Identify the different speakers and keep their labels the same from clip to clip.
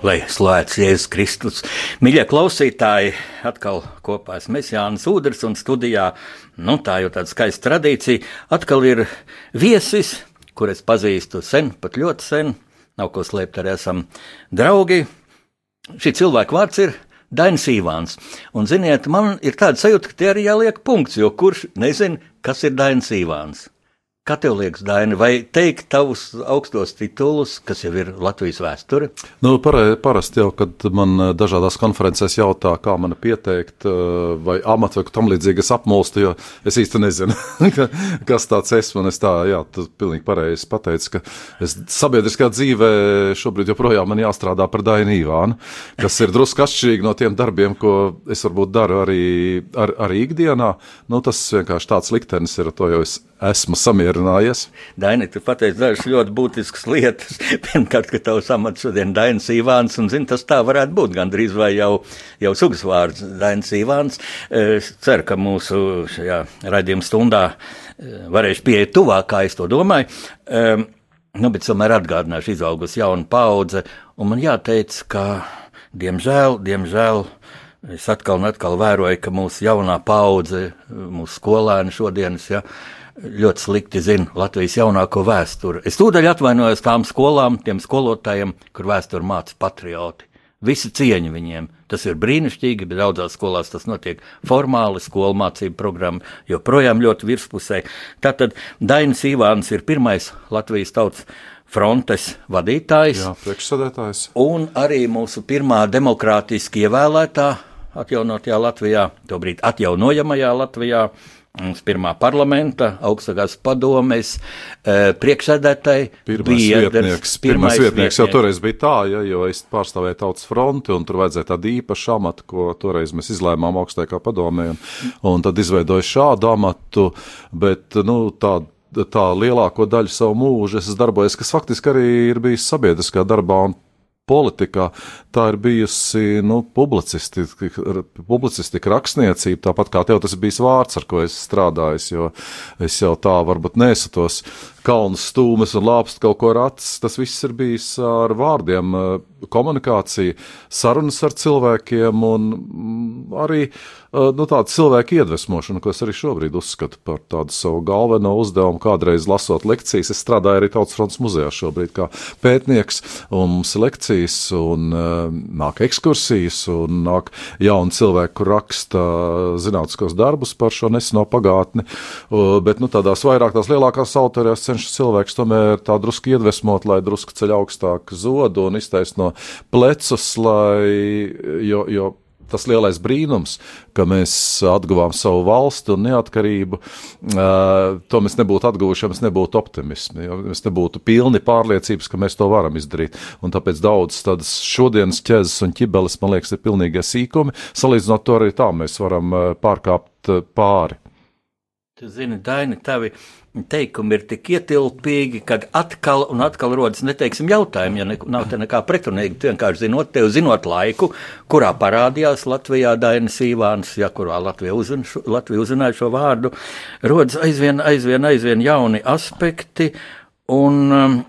Speaker 1: Lai slavēts Jēzus Kristus. Mīļie klausītāji, atkal kopā esmu es Jānis Udrs un studijā, nu tā jau tāda skaista tradīcija, atkal ir viesis, kur es pazīstu sen, pat ļoti sen, nav ko slēpt, arī esam draugi. Šī cilvēka vārds ir Dainis Ivāns. Un, ziniet, man ir tāda sajūta, ka tie arī jāliek punkts, jo kurš nezina, kas ir Dainis Ivāns? Kā tev liekas, Daini, vai teikt tavus augstos titulus, kas jau ir Latvijas vēsture?
Speaker 2: Nu, parasti jau, kad man eh, dažādās konferencēs jautā, kā man pieteikt, eh, vai amatu vai tam līdzīgi, es apmulstu, jo es īsti nezinu, kas tāds esmu. Es tā, jā, tu pilnīgi pareizi pateici, ka es sabiedriskā dzīvē šobrīd joprojām man jāstrādā par Dainu Ivānu, kas ir drusku atšķirīgi no tiem darbiem, ko es varbūt daru arī, ar, arī ikdienā. Nu, tas vienkārši tāds liktenis ir, to jau es esmu samierinājies.
Speaker 1: Daini, tu pateici dažas ļoti būtiskas lietas. Pirmkārt, ka tavs amats šodien ir Dainis Ivāns, un zini, tas tā varētu būt gandrīz vai jau, jau sugas vārds Dainis Ivāns. Es ceru, ka mūsu šajā raidījuma stundā eh, varēšu pieiet tuvāk, kā es to domāju. Um, nu, bet tomēr atgādināšu, izaugusi jauna paudze, un man jāteic, ka diemžēl, diemžēl. Es atkal un atkal vēroju, ka mūsu jaunā paudze, mūsu skolēni šodienas, ja, uh, ļoti slikti zina Latvijas jaunāko vēsturi. Es tūdaļ atvainojos tām skolām, tiem skolotājiem, kur vēsturi māca patrioti. Visi cieņa viņiem. Tas ir brīnišķīgi, bet daudzās skolās tas notiek formāli. Skolu mācību programma joprojām ļoti virspusē. Tātad Dainis Ivāns ir pirmais Latvijas tautas frontes vadītājs.
Speaker 2: Jā, priekšsēdētājs.
Speaker 1: Un arī mūsu pirmā demokrātiski ievēlētā atjaunotajā Latvijā, tobrīd atjaunojamajā Latvijā Mums pirmā parlamenta, augstākās padomes eh, priekšsēdētāji
Speaker 2: bija vietnieks. Pirmais vietnieks jau toreiz bija tā, ja, jo es pārstāvēju tautas fronti, un tur vajadzēja tādu īpašu amatu, ko toreiz mēs izlēmām augstākā padomē, un, un tad izveidoju šādu amatu, bet, nu, tādu tā lielāko daļu savu mūžu es darbojies, kas faktiski arī ir bijis sabiedriskā darbā un politikā, tā ir bijusi nu, publicistika, publicistika, rakstniecība, tāpat kā tev tas bijis vārds, ar ko es strādāju, jo es jau tā varbūt nesatos kalnus stūmes un lāpst kaut ko rats. Tas viss ir bijis ar vārdiem, komunikācija, sarunas ar cilvēkiem un mm, arī nu, tāda cilvēka iedvesmošana, ko es arī šobrīd uzskatu par tādu savu galveno uzdevumu. Kādreiz lasot lekcijas, es strādāju arī Tautas fronts muzejā šobrīd kā pētnieks, un mums ir lekcijas, un nāk ekskursijas, un nāk jauni cilvēki, kur raksta zinātniskos darbus par šo neseno pagātni, bet nu, tādās vairāk tās lielākās autorijās cenšas cilvēks tomēr tā drusku iedvesmot, lai drusku ceļ augstāk zodu un iztaisno plecus, lai, jo, jo tas lielais brīnums, ka mēs atguvām savu valsti un neatkarību, to mēs nebūtu atguvuši, ja mēs nebūtu optimisti, ja mēs nebūtu pilni pārliecības, ka mēs to varam izdarīt. Un tāpēc daudzas tādas šodienas ķēzes un ķibeles, man liekas, ir pilnīgi sīkumi. Salīdzinot to arī tā, mēs varam pārkāpt pāri.
Speaker 1: Tu zini, Daini, tavi teikumi ir tik ietilpīgi, ka atkal un atkal rodas, neteiksim, jautājumi, ja ne, nav te nekā pretrunīga. Tu vienkārši zinot, tev zinot laiku, kurā parādījās Latvijā Dainis Ivāns, ja kurā Latvija, uzun, Latvija uzrunāja šo vārdu, rodas aizvien, aizvien, aizvien jauni aspekti. Un, um,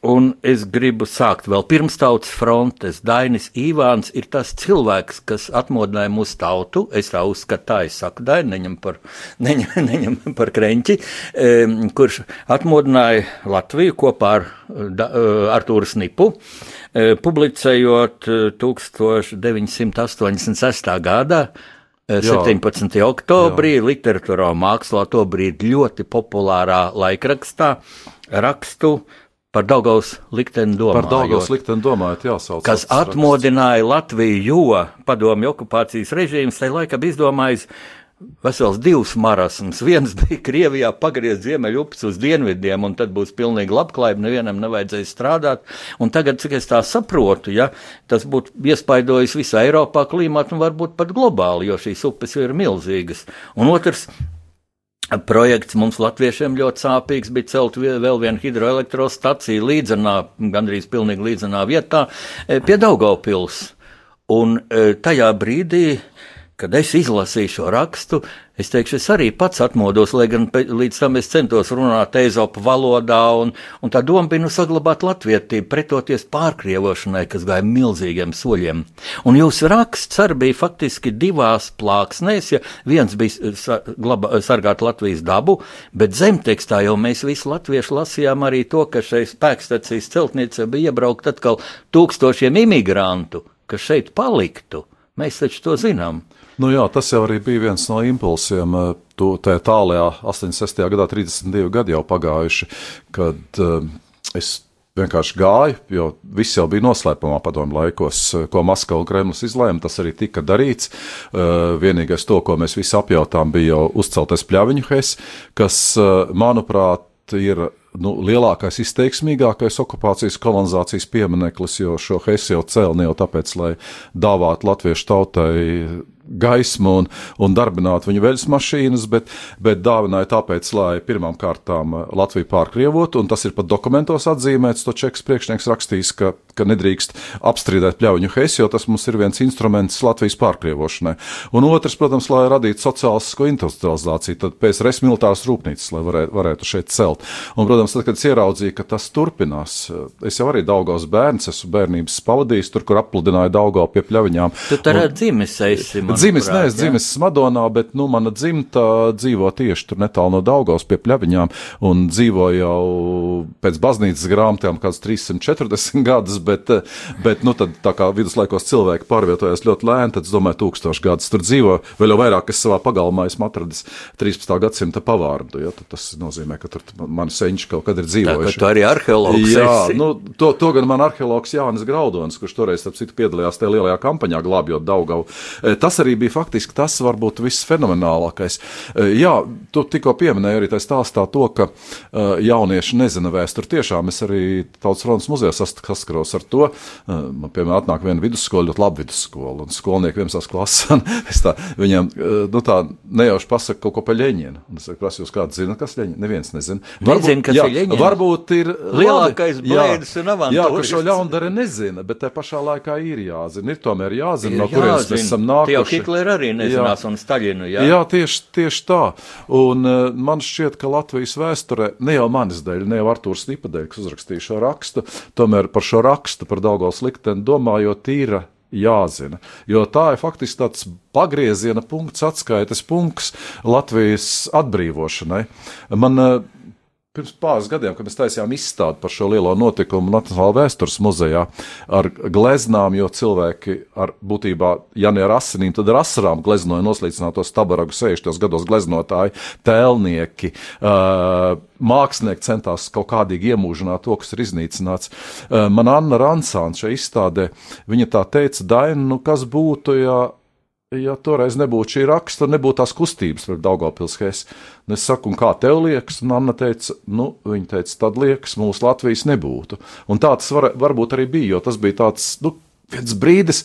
Speaker 1: Un es gribu sākt vēl pirms tautas frontes. Dainis Ivāns ir tas cilvēks, kas atmodināja mūsu tautu. Es tā uzskatu, tā es saku, Daini, neņem par, neņem, neņem par kreņķi, um, kurš atmodināja Latviju kopā ar uh, Artūru Snipu, uh, publicējot uh, 1986. gadā. 17. Jā. oktobrī jā. literatūrā mākslā to brīdi ļoti populārā laikrakstā rakstu Par Daugaus likteni domājot.
Speaker 2: Par Daugaus likteni domājot, jāsauc.
Speaker 1: Kas atmodināja Latviju, jo padomju okupācijas režīms tajā laikā bija izdomājis vesels divs marasms. Viens bija Krievijā pagriezt ziemeļupes uz dienvidiem, un tad būs pilnīgi labklājība, nevienam nevajadzēs strādāt. Un tagad, cik es tā saprotu, ja, tas būtu iespaidojis visā Eiropā klimatu un varbūt pat globāli, jo šīs upes ir milzīgas. Un otrs, Projekts mums latviešiem ļoti sāpīgs bija celt vēl vienu hidroelektrostaciju līdzenā, gandrīz pilnīgi līdzenā vietā e, pie Daugavpils. Un e, tajā brīdī kad es izlasīju šo rakstu, es teikšu, es arī pats atmodos, lai gan līdz tam es centos runāt eizopu valodā, un, un tā doma bija nu saglabāt latvietību, pretoties pārkrievošanai, kas gāja milzīgiem soļiem. Un jūsu raksts arī bija faktiski divās plāksnēs, ja viens bija glaba, sargāt Latvijas dabu, bet zemtekstā jau mēs visi latvieši lasījām arī to, ka šeit spēkstacijas celtniece bija iebraukt atkal tūkstošiem imigrantu, kas šeit paliktu. Mēs taču to zinām.
Speaker 2: Nu jā, tas jau bija viens no impulsiem. Eh, to, tajā tālajā 86. gadā, 32 gadi jau pagājuši, kad uh, es vienkārši gāju, jo viss jau bija noslēpumā padomu laikos, eh, ko Maskava un Kremlis izlēma. Tas arī tika darīts. Vienīgais to, ko mēs visi apjautām, bija jau uzceltais pļaviņu hes, kas, uh, manuprāt, ir nu, lielākais, izteiksmīgākais okupācijas kolonizācijas piemineklis, jo šo Hesi jau cēlīja ne jau tāpēc, lai dāvātu latviešu tautai gaismu un, un darbinātu viņu veļas mašīnas, bet, bet dāvināja tāpēc, lai pirmām kārtām uh, Latviju pārkrievotu, un tas ir pat dokumentos atzīmēts. To čeks priekšnieks rakstījis, ka, ka nedrīkst apstrīdēt pļauju hesi, jo tas mums ir viens instruments Latvijas pārkrievošanai. Un otrs, protams, lai radītu sociālisko industrializāciju, tad PSRS militāras rūpnīcas, lai varētu, varētu šeit celt. Un, protams, tad, kad es ieraudzīju, ka tas turpinās, uh, es jau arī Daugavas bērns, esmu bērnības pavadījis tur, kur apludināju Daugau pie pļaviņām.
Speaker 1: Tu tur dzimis esi,
Speaker 2: dzimis, neesmu dzimis Madonā, bet nu, mana dzimta dzīvo tieši tur netālu no Daugaus pie pļaviņām un dzīvo jau pēc baznīcas grāmatām kāds 340 gadus, bet, bet nu, tad, tā kā viduslaikos cilvēki pārvietojās ļoti lēni, tad es domāju, tūkstoši gadus tur dzīvo, vēl jau vairāk es savā pagalmā esmu atradis 13. gadsimta pavārdu, ja, tas nozīmē, ka tur mani seņši kaut kad ir dzīvojuši.
Speaker 1: Tā, tu arī arheologs.
Speaker 2: Jā, esi. nu, to, to gan man arheologs Jānis Graudons, kurš toreiz, ap citu, piedalījās tajā lielajā kampaņā glābjot Daugavu. Tas arī bija faktiski tas varbūt viss fenomenālākais. Eh, jā, tu tikko pieminēji arī tajā stāstā to, ka uh, jaunieši nezina vēsturi. Tiešām es arī Tautas fronts muzejā saskaros ar to. Uh, man, piemēram, atnāk viena vidusskola, ļoti laba vidusskola, un skolnieki vienas klases, es tā viņiem, uh, nu tā nejauši pasaku kaut ko par Ļeņinu. Un es prasu, jūs kāds zina, kas Ļeņina? Neviens nezina.
Speaker 1: Varbūt, nezinu, kas jā, ir Ļeņina.
Speaker 2: Varbūt ir
Speaker 1: lielākais blēdis un avantūris.
Speaker 2: Jā, ka šo ļaundari nezina, bet te pašā laikā ir jāzina. Ir tomēr jāzina, ir no kurienes mēs esam nākuši.
Speaker 1: Hitleru arī nezinās, jā. un Staļinu. Jā,
Speaker 2: jā tieši, tieši tā. Un uh, man šķiet, ka Latvijas vēsturē, ne jau manis dēļ, ne jau Artūrs Nipa dēļ, kas uzrakstīja šo rakstu, tomēr par šo rakstu, par Daugavas likteni domājot, ir jāzina. Jo tā ir faktiski tāds pagrieziena punkts, atskaites punkts Latvijas atbrīvošanai. Man uh, Pirms pāris gadiem, kad mēs taisījām izstādi par šo lielo notikumu Nacionālajā vēstures muzejā ar gleznām, jo cilvēki ar būtībā, ja ne ar asinīm, tad ar asarām gleznoja noslīcinātos tabaragu 60. gados gleznotāji, tēlnieki, mākslinieki centās kaut kādīgi iemūžināt to, kas ir iznīcināts. Man Anna Ransāns šajā izstādē, viņa tā teica, Daina, nu kas būtu, ja ja toreiz nebūtu šī raksta, nebūtu tās kustības par Daugopils Hesi. Un es saku, un kā tev liekas? Un Anna teica, nu, viņa teica, tad liekas, mūsu Latvijas nebūtu. Un tā tas var, varbūt arī bija, jo tas bija tāds, nu, viens brīdis,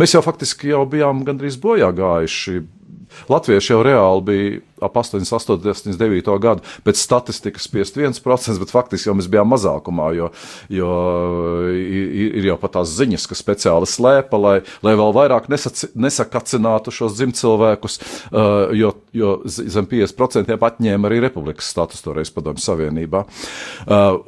Speaker 2: mēs jau faktiski jau bijām gandrīz bojā gājuši. Latvieši jau reāli bija ap 88, 89 gadu, pēc statistikas 51%, bet faktiski jau mēs bijām mazākumā, jo, jo ir jau pat tās ziņas, ka speciāli slēpa, lai, lai vēl vairāk nesaci, nesakacinātu šos dzimcilvēkus, uh, jo, jo zem 50% atņēma arī republikas status toreiz padomju savienībā.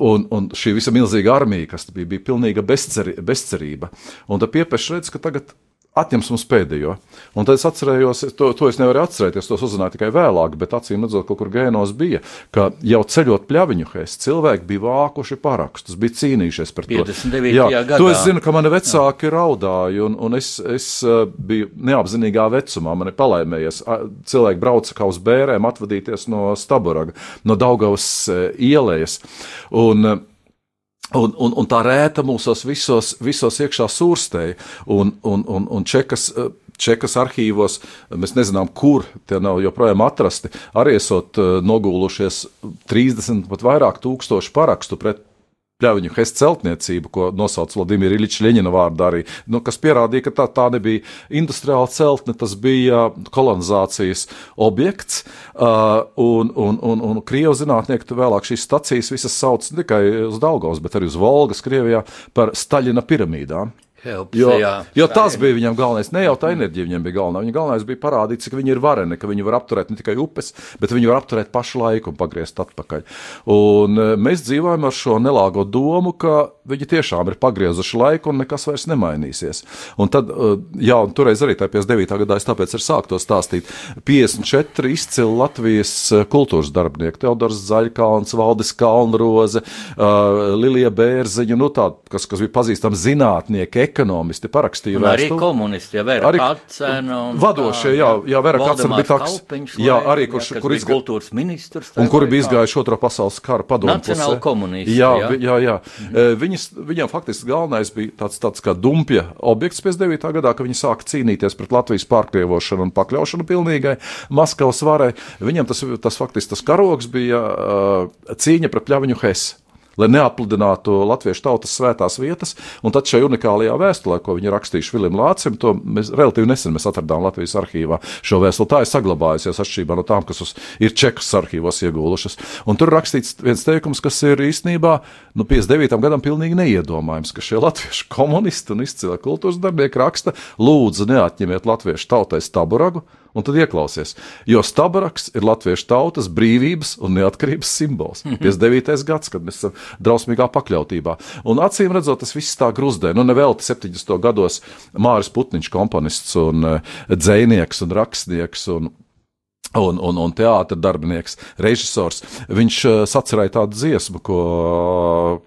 Speaker 2: Un, un šī visa milzīga armija, kas bija, bija pilnīga bezcer, bezcerība. Un tad piepešs redz, ka tagad atņems mums pēdējo. Un tad es atcerējos, to, to es nevaru atcerēties, to uzzināju tikai vēlāk, bet acīm redzot, kaut kur gēnos bija, ka jau ceļot pļaviņu hēs, cilvēki bija vākuši parakstus, bija cīnījušies par to.
Speaker 1: 59. Jā, gadā.
Speaker 2: To es zinu, ka mani vecāki Jā. raudāja, un, un es, es uh, biju neapzinīgā vecumā, man ir palaimējies. Cilvēki brauca kā uz bērēm atvadīties no Staburaga, no Daugavas uh, ielējas. Un, uh, Un, un, un tā rēta mūsos visos, visos iekšā sūrstēja. Un, un, un, un čekas, eh, Čekas arhīvos, mēs nezinām, kur tie nav joprojām atrasti, arī esot nogulušies 30 pat vairāk tūkstoši parakstu pret pļauju Hess celtniecību, ko nosauc Vladimira Iliča Ļeņina vārdā arī, nu, kas pierādīja, ka tā, tā nebija industriāla celtne, tas bija kolonizācijas objekts, uh, un, un, un, un Krievu zinātnieki vēlāk šīs stacijas visas sauc ne tikai uz Daugavas, bet arī uz Volgas, Krievijā, par Staļina piramīdām.
Speaker 1: Helps,
Speaker 2: jo,
Speaker 1: jā,
Speaker 2: jo tas bija viņam galvenais. Ne jau tā enerģija viņam bija galvenā. Viņa galvenais bija parādīt, cik viņi ir vareni, ka viņi var apturēt ne tikai upes, bet viņi var apturēt pašu laiku un pagriezt atpakaļ. Un e, mēs dzīvojam ar šo nelāgo domu, ka viņi tiešām ir pagriezuši laiku un nekas vairs nemainīsies. Un tad, e, jā, un toreiz arī tā 59. gadā es tāpēc ir sāku to stāstīt. 54 izcili Latvijas e, kultūras darbinieki - Teodors Zaļkalns, Valdis Kalnroze, Lilija Bērziņa, nu tā, kas, kas bija pazīstami zinātnieki, ekonomisti parakstīja
Speaker 1: un vēstuli. Arī komunisti, ja Vera arī Kacena.
Speaker 2: Vadošie, jā, jā Vera Kacena bija tāds, jā, arī kurš,
Speaker 1: jā,
Speaker 2: kur
Speaker 1: izgāja kultūras ministrs.
Speaker 2: Un kuri bija izgājuši otro pasaules kara padomu
Speaker 1: Nacionāli komunisti.
Speaker 2: Jā, jā, jā. jā. Mhm. Viņas, viņam faktiski galvenais bija tāds, tāds kā dumpja objekts 59. gadā, ka viņi sāka cīnīties pret Latvijas pārkrievošanu un pakļaušanu pilnīgai Maskavas varai. Viņam tas, tas faktiski tas karogs bija uh, cīņa pret pļaviņu Hesi lai neapludinātu latviešu tautas svētās vietas. Un tad šajā unikālajā vēstulē, ko viņi rakstījuši Vilim Lācim, to mēs relatīvi nesen mēs atradām Latvijas arhīvā. Šo vēstuli tā ir saglabājusies atšķirībā no tām, kas uz, ir Čekas arhīvos iegūlušas. Un tur rakstīts viens teikums, kas ir īstenībā nu, 59. gadam pilnīgi neiedomājams, ka šie latviešu komunisti un izcili kultūras darbinieki raksta, lūdzu, neatņemiet latviešu tautai staburagu un tad ieklausies. Jo Stabaraks ir latviešu tautas brīvības un neatkarības simbols. Mm -hmm. 59. gads, kad mēs esam drausmīgā pakļautībā. Un acīm redzot, tas viss tā gruzdē. Nu, nevelti 70. gados Māris Putniņš, komponists un uh, dzēnieks un rakstnieks un un, un, un teātris darbinieks, režisors. Viņš uh, sacerēja tādu dziesmu, ko,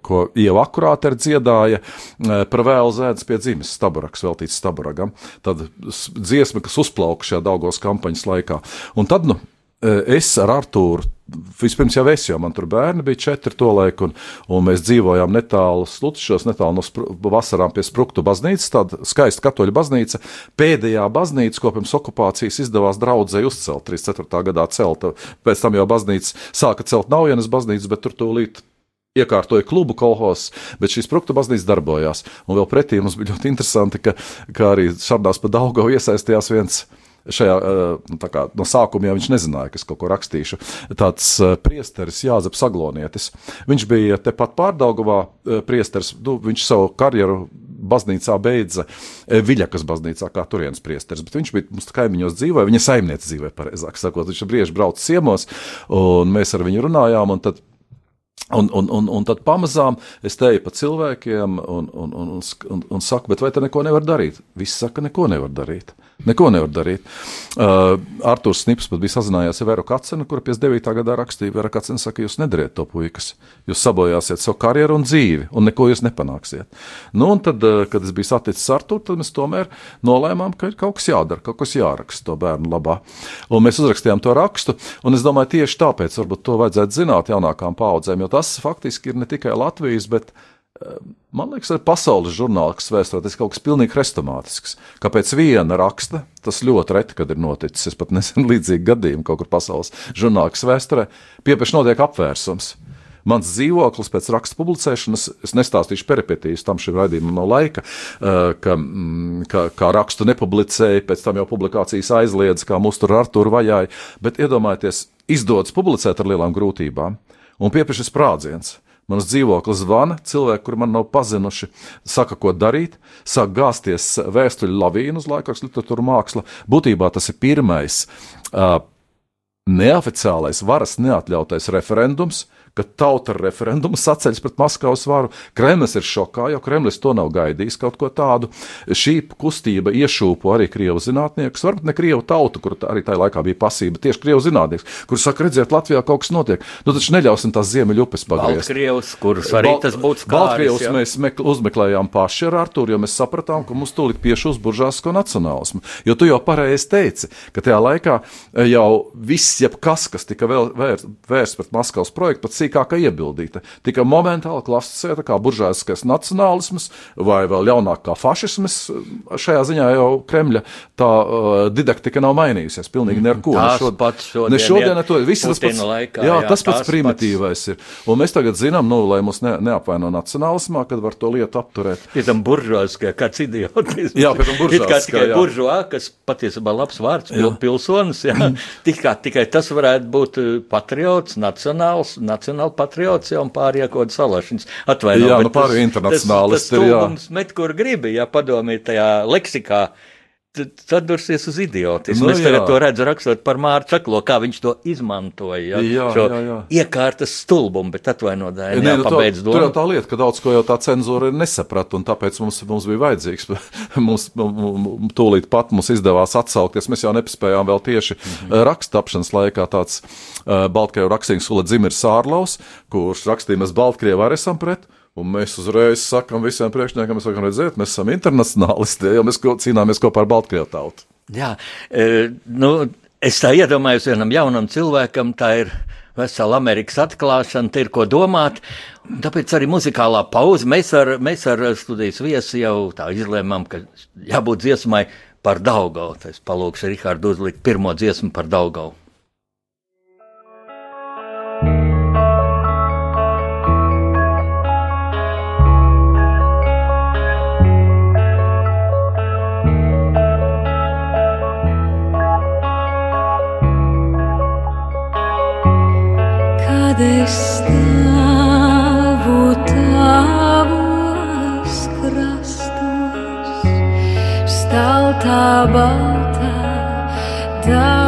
Speaker 2: ko Ieva akurāte dziedāja uh, par vēlu zēdas pie dzimes, staburaks, veltīts staburagam. Tad dziesma, kas uzplauka šajā Daugos kampaņas laikā. Un tad, nu, es ar Artūru Vispirms jau es, jo man tur bērni bija četri to laiku, un, un mēs dzīvojām netālu Slutšos, netālu no spru, vasarām pie Spruktu baznīcas, tāda skaista katoļa baznīca. Pēdējā baznīca, ko pirms okupācijas izdevās draudzēji uzcelt, 34. gadā celta, pēc tam jau baznīca sāka celt Naujienas baznīcas, bet tur tūlīt iekārtoja klubu kolhos, bet šīs spruktu baznīca darbojās. Un vēl pretī mums bija ļoti interesanti, ka, ka arī šādās pa Daugavu iesaistījās viens šajā nu, kā, no sākuma jau viņš nezināja, kas kaut ko rakstīšu. Tāds priesteris Jāzeps Aglonietis. Viņš bija tepat pārdaugavā priesteris, nu, viņš savu karjeru baznīcā beidza Viļakas baznīcā, kā turienes priesteris, bet viņš bija mums kaimiņos dzīvoja, viņa saimniece dzīvoja, pareizāk sakot, viņš brieži brauca ciemos, un mēs ar viņu runājām, Un, un, un, un tad pamazām es teju pa cilvēkiem un, un, un, un, un saku, bet vai te neko nevar darīt? Visi saka, neko nevar darīt. Neko nevar darīt. Uh, Arthurs Snips pat bija sazinājies ar Vēru Kacenu, kura 59. gadā rakstīja, Vēra Kacena saka, jūs nedariet to puikas, jūs sabojāsiet savu karjeru un dzīvi, un neko jūs nepanāksiet. Nu, un tad, uh, kad es biju saticis ar Arturu, tad mēs tomēr nolēmām, ka ir kaut kas jādara, kaut kas jāraksta to bērnu labā. Un mēs uzrakstījām to rakstu, un es domāju, tieši tāpēc varbūt to vajadzētu zināt jaunākām paudzēm, jo tas faktiski ir ne tikai Latvijas, bet Man liekas, arī pasaules žurnālistikas vēsturē tas ir kaut kas pilnīgi hrestomātisks. Kāpēc viena raksta, tas ļoti reti, kad ir noticis. Es pat nesen līdzīgi gadījumu kaut kur pasaules žurnālistikas vēsturē, piepeši notiek apvērsums. Mans dzīvoklis pēc raksta publicēšanas, es nestāstīšu peripetīs, tam šim raidījumam nav laika, ka, ka, kā rakstu nepublicēja, pēc tam jau publikācijas aizliedz, kā mūs tur ar tur vajāja, bet iedomājieties, izdodas publicēt ar lielām grūtībām un piepiešas sprādziens. Mans dzīvoklis zvana, cilvēki, kuri man nav pazinuši, saka, ko darīt, sāk gāzties vēstuļu lavīnu uz laikrakstu literatūra māksla. Būtībā tas ir pirmais uh, neoficiālais varas neatļautais referendums, ka tauta ar referendumu saceļas pret Maskavas varu. Kremlis ir šokā, jo Kremlis to nav gaidījis kaut ko tādu. Šī kustība iešūpo arī krievu zinātniekus, varbūt ne krievu tautu, kur arī tajā laikā bija pasība, tieši krievu zinātnieks, kurš saka, redziet, Latvijā kaut kas notiek. Nu, taču neļausim tās ziemeļupes pagriezt.
Speaker 1: Baltkrievus, kurus arī Bal tas būtu skāris.
Speaker 2: Baltkrievus mēs mekl, uzmeklējām paši ar Arturu, jo mēs sapratām, ka mums tūlīt piešūs buržāsko nacionālismu. Jo tu jau pareizi teici, ka tajā laikā jau viss, jebkas, kas tika vērsts vērs pret Maskavas projektu, pat sīkāka iebildīta. Tika momentāli klasicēta kā buržāiskais nacionālisms vai vēl jaunāk kā fašisms. Šajā ziņā jau Kremļa tā uh, didaktika nav mainījusies pilnīgi neko.
Speaker 1: Tās šod, pats šodien, ne
Speaker 2: šodien, ne to, visi tas pats, laikā, jā, jā, tas pats primitīvais pats... ir. Un mēs tagad zinām, nu, lai mūs ne, neapvaino nacionālismā, kad var to lietu apturēt.
Speaker 1: Pēc tam buržāiskajā, kāds idiotisms.
Speaker 2: Jā, pēc tam buržāiskajā.
Speaker 1: Kā tikai buržā, kas patiesībā labs vārds, jā. pilsonis, jā. tikai, tikai tas varētu būt uh, patriots, nacionāls, nacionāli patriots, jā, un pārējie kaut kāds salašiņas. Atvaino,
Speaker 2: jā, nu pārējie internacionālisti
Speaker 1: ir, jā. Tas met, kur gribi, ja padomī tajā leksikā sadursies uz idiotismu. Nu, es tagad jā. to redzu, rakstot par Mārtu Čaklo, kā viņš to izmantoja. Jā, jā, jā, jā. Iekārtas stulbumu, bet atvainojiet, ja, nepabeidz
Speaker 2: domu. Tur jau tā lieta, ka daudz ko jau tā cenzūra nesaprata, un tāpēc mums, mums bija vajadzīgs. mums tūlīt pat mums izdevās atsaukties. Mēs jau nepaspējām vēl tieši mm -hmm. rakstapšanas laikā tāds uh, Baltkrievu rakstnieks Ula Dzimirs Sārlaus, kurš rakstīja, mēs Baltkrievu arī esam pret. Un mēs uzreiz sakām visiem priekšniekiem, sakam, redziet, mēs esam internacionālisti, jo mēs cīnāmies kopā ar Baltkrievu tautu.
Speaker 1: Jā, e, nu, es tā iedomājos vienam jaunam cilvēkam, tā ir vesela Amerikas atklāšana, te ir ko domāt. Tāpēc arī muzikālā pauze mēs ar, mēs ar studijas viesi jau tā izlēmām, ka jābūt dziesmai par Daugau. Es palūkšu Rihardu uzlikt pirmo dziesmu par Daugau.
Speaker 3: Staltā baltā daugaviņ,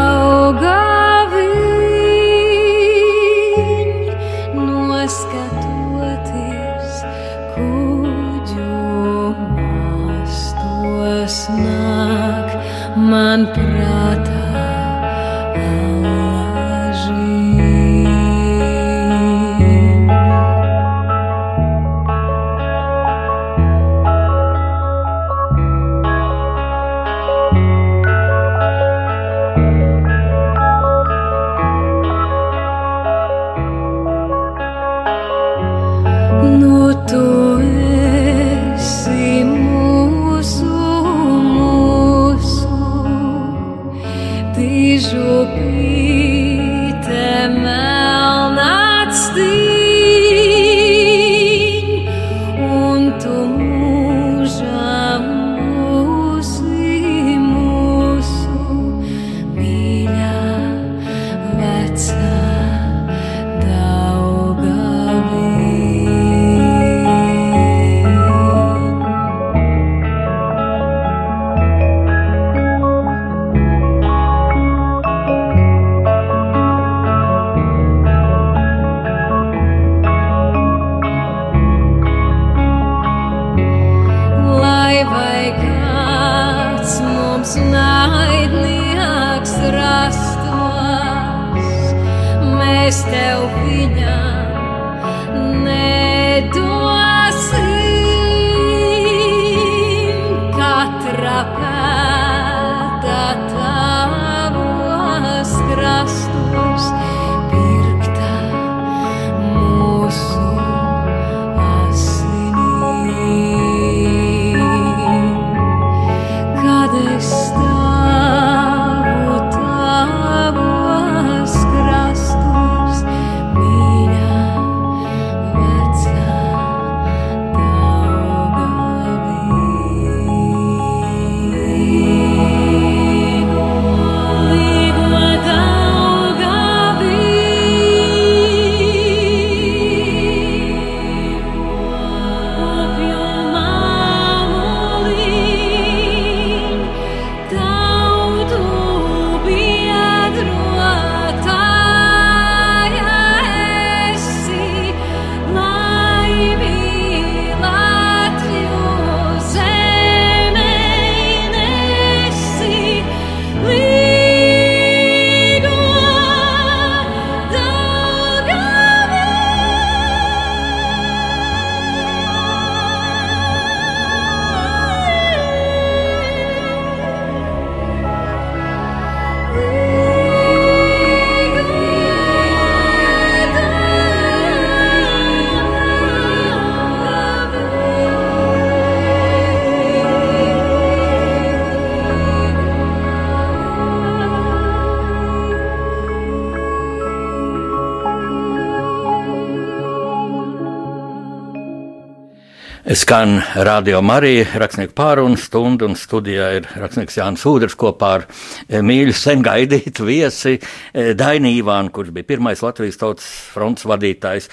Speaker 1: Skan radio Marija, rakstnieku pārunu stundu, un studijā ir rakstnieks Jānis Udrs kopā ar eh, mīļu sen gaidītu viesi eh, Daini Ivānu, kurš bija pirmais Latvijas tautas fronts vadītājs.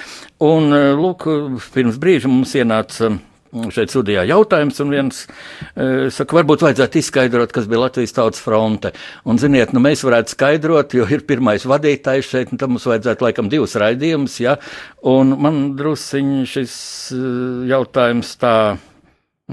Speaker 1: Un, eh, lūk, pirms brīža mums ienāca šeit studijā jautājums, un viens uh, saka, varbūt vajadzētu izskaidrot, kas bija Latvijas tautas fronte. Un, ziniet, nu, mēs varētu skaidrot, jo ir pirmais vadītājs šeit, un tam mums vajadzētu laikam divus raidījumus, ja, un man drusciņ šis uh, jautājums tā,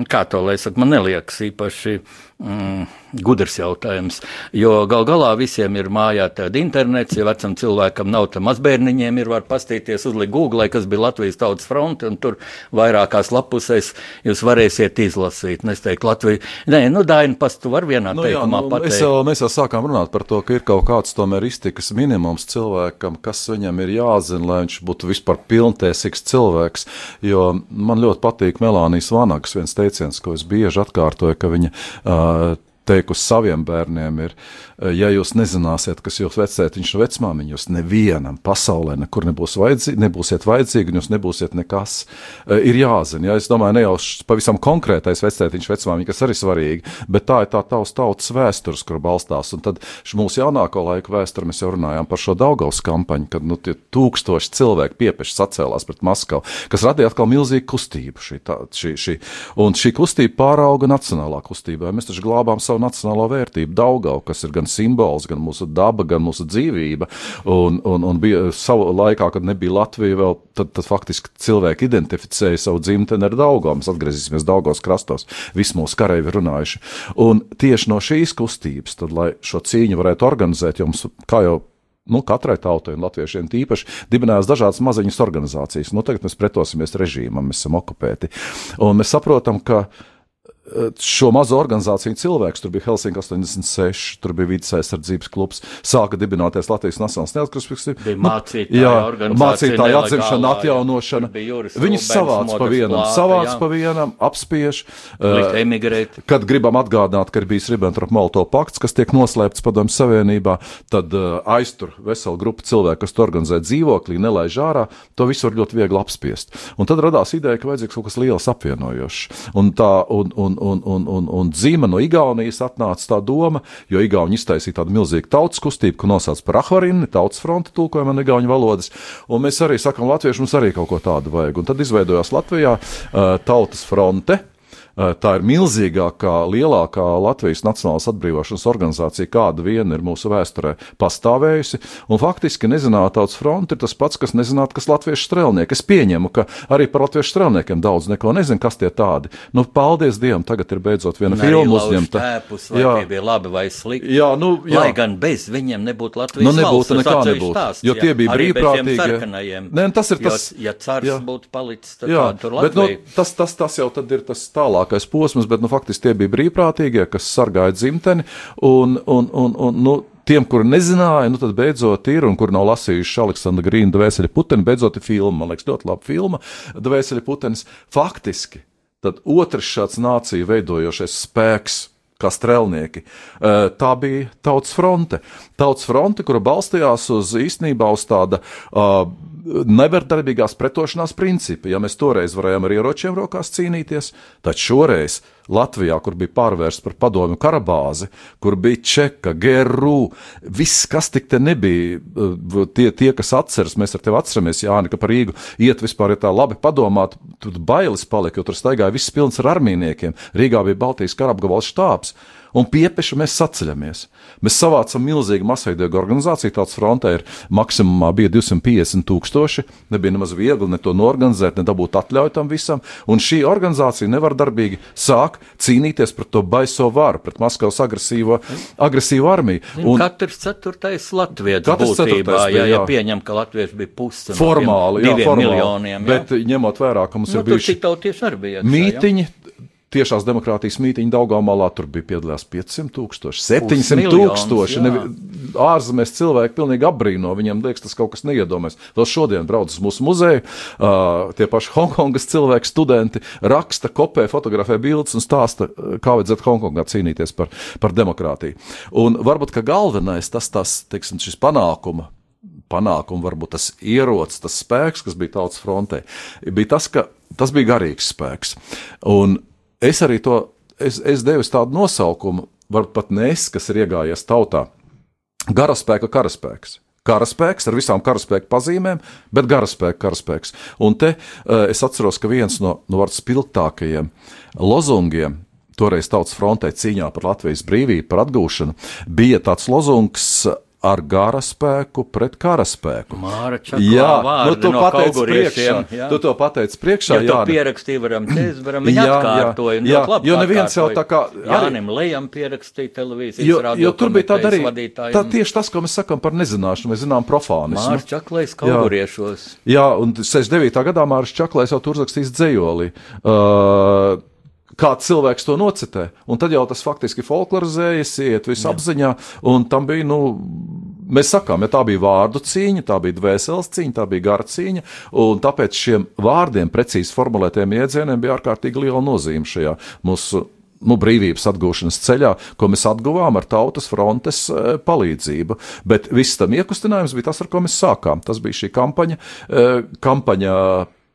Speaker 1: kā to lai saka, man neliekas īpaši mm, gudrs jautājums. Jo gal galā visiem ir mājā tāda internets, ja vecam cilvēkam nav, tad mazbērniņiem ir var pastīties, uzlikt Google, kas bija Latvijas tautas fronte, un tur vairākās lapusēs jūs varēsiet izlasīt. Es teiktu, Latvija, nē, nu, Daina, pas tu var vienā nu, teikumā nu, pateikt.
Speaker 2: Jau, mēs jau sākām runāt par to, ka ir kaut kāds tomēr iztikas minimums cilvēkam, kas viņam ir jāzina, lai viņš būtu vispār pilntiesīgs cilvēks, jo man ļoti patīk Melānijas Vanagas viens teiciens, ko es bieži atkārtoju, ka viņa uh, Uh, teikusi saviem bērniem, ir, ja jūs nezināsiet, kas jūs vecētiņš un vecmāmiņš, jūs nevienam pasaulē nekur nebūs vajadzīgi, nebūsiet vajadzīgi, un jūs nebūsiet nekas. Eh, ir jāzina, ja es domāju, ne jau pavisam konkrētais vecētiņš, vecmāmiņš, kas arī svarīgi, bet tā ir tā tavs tautas vēstures, kur balstās. Un tad mūsu jaunāko laiku vēsture mēs jau runājām par šo Daugaus kampaņu, kad nu, tie tūkstoši cilvēku piepeši sacēlās pret Maskavu, kas radīja atkal milzīgu kustību. Šī, tā, šī, šī. Un šī kustība pārauga nacionālā kustībā. Mēs taču glābām savu nacionālo vērtību, Daugavu, kas ir gan simbols, gan mūsu daba, gan mūsu dzīvība. Un, un, un bija savā laikā, kad nebija Latvija, vēl, tad, tad faktiski cilvēki identificēja savu dzimteni ar Daugām. Mēs atgriezīsimies Daugos krastos. Visi mūsu kareivi runājuši. Un tieši no šīs kustības, tad, lai šo cīņu varētu organizēt, jums, kā jau nu, katrai tautai un latviešiem tīpaši dibinājās dažādas maziņas organizācijas. Nu, tagad mēs pretosimies režīmam, mēs esam okupēti. Un mēs saprotam, ka šo mazo organizāciju cilvēks, tur bija Helsinki 86, tur bija vidas aizsardzības klubs, sāka dibināties Latvijas Nacionālās neatkarības.
Speaker 1: Bija mācītāja, jā,
Speaker 2: mācītāja atzimšana, atjaunošana. Viņus savāc pa vienam, plāta, savāc jā. pa vienam, apspiež.
Speaker 1: Uh,
Speaker 2: kad gribam atgādināt, ka ir bijis Ribbentrop-Molotov pakts, kas tiek noslēpts Padomju Savienībā, tad uh, aiztur veselu grupu cilvēku, kas to organizē dzīvoklī, nelaiž ārā, to visu var ļoti viegli apspiest. Un tad radās ideja, ka vajadzīgs kaut kas liels apvienojošs. Un tā, un, un un, un, un, un, dzīva no Igaunijas atnāca tā doma, jo Igauni iztaisīja tādu milzīgu tautas kustību, ko nosauc par Ahvarinu, tautas fronti tulkojumā no Igauņu valodas, un mēs arī sakam, latvieši mums arī kaut ko tādu vajag. Un tad izveidojās Latvijā uh, tautas fronte, tā ir milzīgākā, lielākā Latvijas Nacionālās atbrīvošanas organizācija, kāda viena ir mūsu vēsturē pastāvējusi. Un faktiski nezinātā tautas fronte ir tas pats, kas nezinātu, kas latviešu strēlnieki. Es pieņemu, ka arī par latviešu strēlniekiem daudz neko nezinu, kas tie tādi. Nu, paldies Dievam, tagad ir beidzot viena filma uzņemta.
Speaker 1: Tēpus, jā, tie bija labi vai slikti.
Speaker 2: Jā, nu, jā.
Speaker 1: Lai gan bez viņiem nebūtu Latvijas
Speaker 2: nu, nebūtu
Speaker 1: valsts,
Speaker 2: nekā nebūtu. Stāsts, jo tie bija brīvprātīgi. Nē, tas ir tas.
Speaker 1: Jo, ja cars jā. būtu palicis, tad jā, tur Latvija. Bet, nu,
Speaker 2: tas, tas, tas jau tad ir tas tālākais posms, bet nu, faktiski tie bija brīvprātīgie, kas sargāja dzimteni. Un, un, un, un, nu, tiem, kuri nezināja, nu tad beidzot ir, un kuri nav lasījuši Aleksandra Grīna Dvēseli Puteni, beidzot ir filma, man liekas, ļoti laba filma, Dvēseli Putenis. Faktiski, tad otrs šāds nācija veidojošais spēks. Kā strēlnieki. Tā bija tautas fronte. Tautas fronte, kura balstījās uz īstenībā uz tāda uh, neverdarbīgās pretošanās principi. Ja mēs toreiz varējām ar ieročiem rokās cīnīties, tad šoreiz Latvijā, kur bija pārvērsta par padomju karabāzi, kur bija čeka, geru, viss, kas tik te nebija, tie, tie kas atceras, mēs ar tevi atceramies, Jāni, ka par Rīgu iet vispār, ja tā labi padomāt, tur bailes palika, jo tur staigāja viss pilns ar armīniekiem. Rīgā bija Baltijas karabgabals štābs un piepeši mēs saceļamies. Mēs savācam milzīgu masveidīgu organizāciju, tāds frontē ir maksimumā bija 250 tūkstoši, nebija nemaz viegli ne to norganizēt, ne dabūt atļauju tam visam, un šī organizācija nevar darbīgi sāk cīnīties pret to baiso varu, pret Maskavas agresīvo, agresīvu armiju.
Speaker 1: Un katrs ceturtais latviešu būtībā, bija, ja, ja pieņem, ka latvieši bija pusi
Speaker 2: formāli, jā, formāli,
Speaker 1: miljoniem.
Speaker 2: Jā. Bet ņemot vērā, ka mums
Speaker 1: nu,
Speaker 2: ir bijuši mītiņi, tiešās demokrātijas mītīņa Daugāmalā tur bija piedalījās 500 tūkstoši, 700 tūkstoši. Nevi, ārzemēs cilvēki pilnīgi apbrīno, viņiem liekas, tas kaut kas neiedomājas. Vēl šodien brauc uz mūsu muzeju, uh, tie paši Hongkongas cilvēki, studenti raksta, kopē, fotografē bildes un stāsta, kā vajadzētu Hongkongā cīnīties par, par demokrātiju. Un varbūt, ka galvenais tas, tas, teiksim, šis panākuma panākumu, varbūt tas ierocis, tas spēks, kas bija tautas frontē, bija tas, ka tas bija garīgs spēks. Un es arī to, es, es devu tādu nosaukumu, varbūt pat nes, kas ir iegājies tautā. Garaspēka karaspēks. Karaspēks ar visām karaspēka pazīmēm, bet garaspēka karaspēks. Un te uh, es atceros, ka viens no, no nu, spilgtākajiem lozungiem toreiz Tautas frontē cīņā par Latvijas brīvību, par atgūšanu, bija tāds lozungs ar gara spēku pret karaspēku.
Speaker 1: Māra
Speaker 2: jā, nu, tu, no pateici priekšā, jā. tu to pateici priekšā.
Speaker 1: Jā, to pierakstīja, varam teikt, varam viņa atkārtoja. Jā, jā,
Speaker 2: jo neviens jau tā kā.
Speaker 1: Jānim Lejam pierakstīja televīzijas
Speaker 2: jo,
Speaker 1: radio.
Speaker 2: Jo tur bija tāda arī, tā tieši tas, ko mēs sakam par nezināšanu, mēs zinām profānismu.
Speaker 1: Mārs Čaklējs kauguriešos.
Speaker 2: Jā, jā, un 69. gadā Mārs Čaklējs jau tur uzrakstījis dzējoli. Uh, kā cilvēks to nocitē. Un tad jau tas faktiski folklorizējas, iet visu apziņā, un tam bija, nu, mēs sakām, ja tā bija vārdu cīņa, tā bija dvēseles cīņa, tā bija gara cīņa, un tāpēc šiem vārdiem, precīzi formulētiem iedzieniem, bija ārkārtīgi liela nozīme šajā mūsu. Nu, brīvības atgūšanas ceļā, ko mēs atguvām ar tautas frontes e, palīdzību. Bet viss tam iekustinājums bija tas, ar ko mēs sākām. Tas bija šī kampaņa, e, kampaņa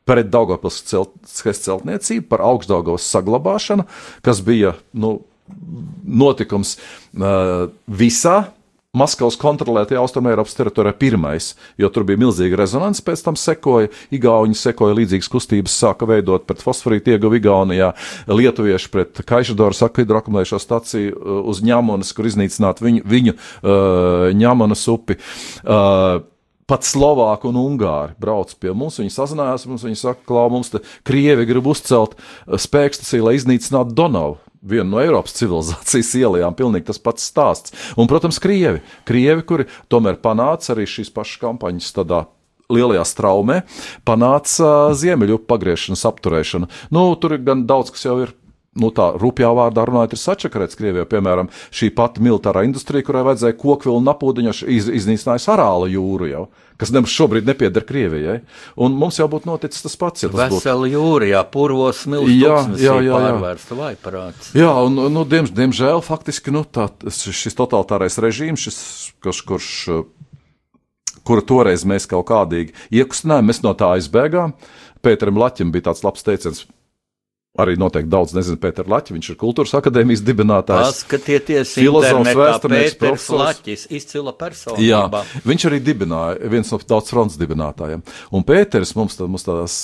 Speaker 2: pret Daugopils celt, celtniecību, par augstdaugavas saglabāšanu, kas bija nu, notikums uh, visā Maskavas kontrolētajā Austrumēropas teritorijā pirmais, jo tur bija milzīga rezonance, pēc tam sekoja, Igauni sekoja līdzīgas kustības, sāka veidot pret fosforītu ieguvu Igaunijā, lietuvieši pret Kaišadoras akvidrokumējušo staciju uz ņamunas, kur iznīcināt viņu, viņu uh, ņamunas upi. Uh, pat Slovāki un Ungāri brauc pie mums. Viņi sazinājās mums, viņi saka, ka mums te Krievi grib uzcelt eh, spēkstaciju, lai iznīcinātu Donavu. Viena no Eiropas civilizācijas ielām, pilnīgi tas pats stāsts. Un, protams, Krievi, Krievi kuri tomēr panāca arī šīs pašas kampaņas tādā lielajā straumē, panāca uh, ziemeļu pagriešanas apturēšanu. Nu, tur ir gan daudz, kas jau ir nu, tā rupjā vārdā runājot, ir sačakarēts Krievijā. Piemēram, šī pati militārā industrija, kurai vajadzēja kokvilnu napūdiņu, iz, iznīcinājusi Arāla jūru jau, kas nemaz šobrīd nepieder Krievijai. Un mums jau būtu noticis tas pats. Ja tas
Speaker 1: Vesela būtu... jūra, jā, purvos jā. Pārvērsta vaiparāts.
Speaker 2: Jā, un, nu, diem, diemžēl, faktiski, nu, tā, šis totalitārais režīms, šis, kurš, kurš kuru toreiz mēs kaut kādīgi iekustinājām, mēs no tā aizbēgām. Pēteram Laķim bija tāds labs teiciens, Arī noteikti daudz nezinu Pēteru Laķi, viņš ir kultūras akadēmijas dibinātājs.
Speaker 1: Paskatieties, filozofs, vēsturnieks, profesors. Laķis, izcila personība.
Speaker 2: Jā, viņš arī dibināja, viens no daudz fronts dibinātājiem. Un Pēteris mums, tā, mums tādās,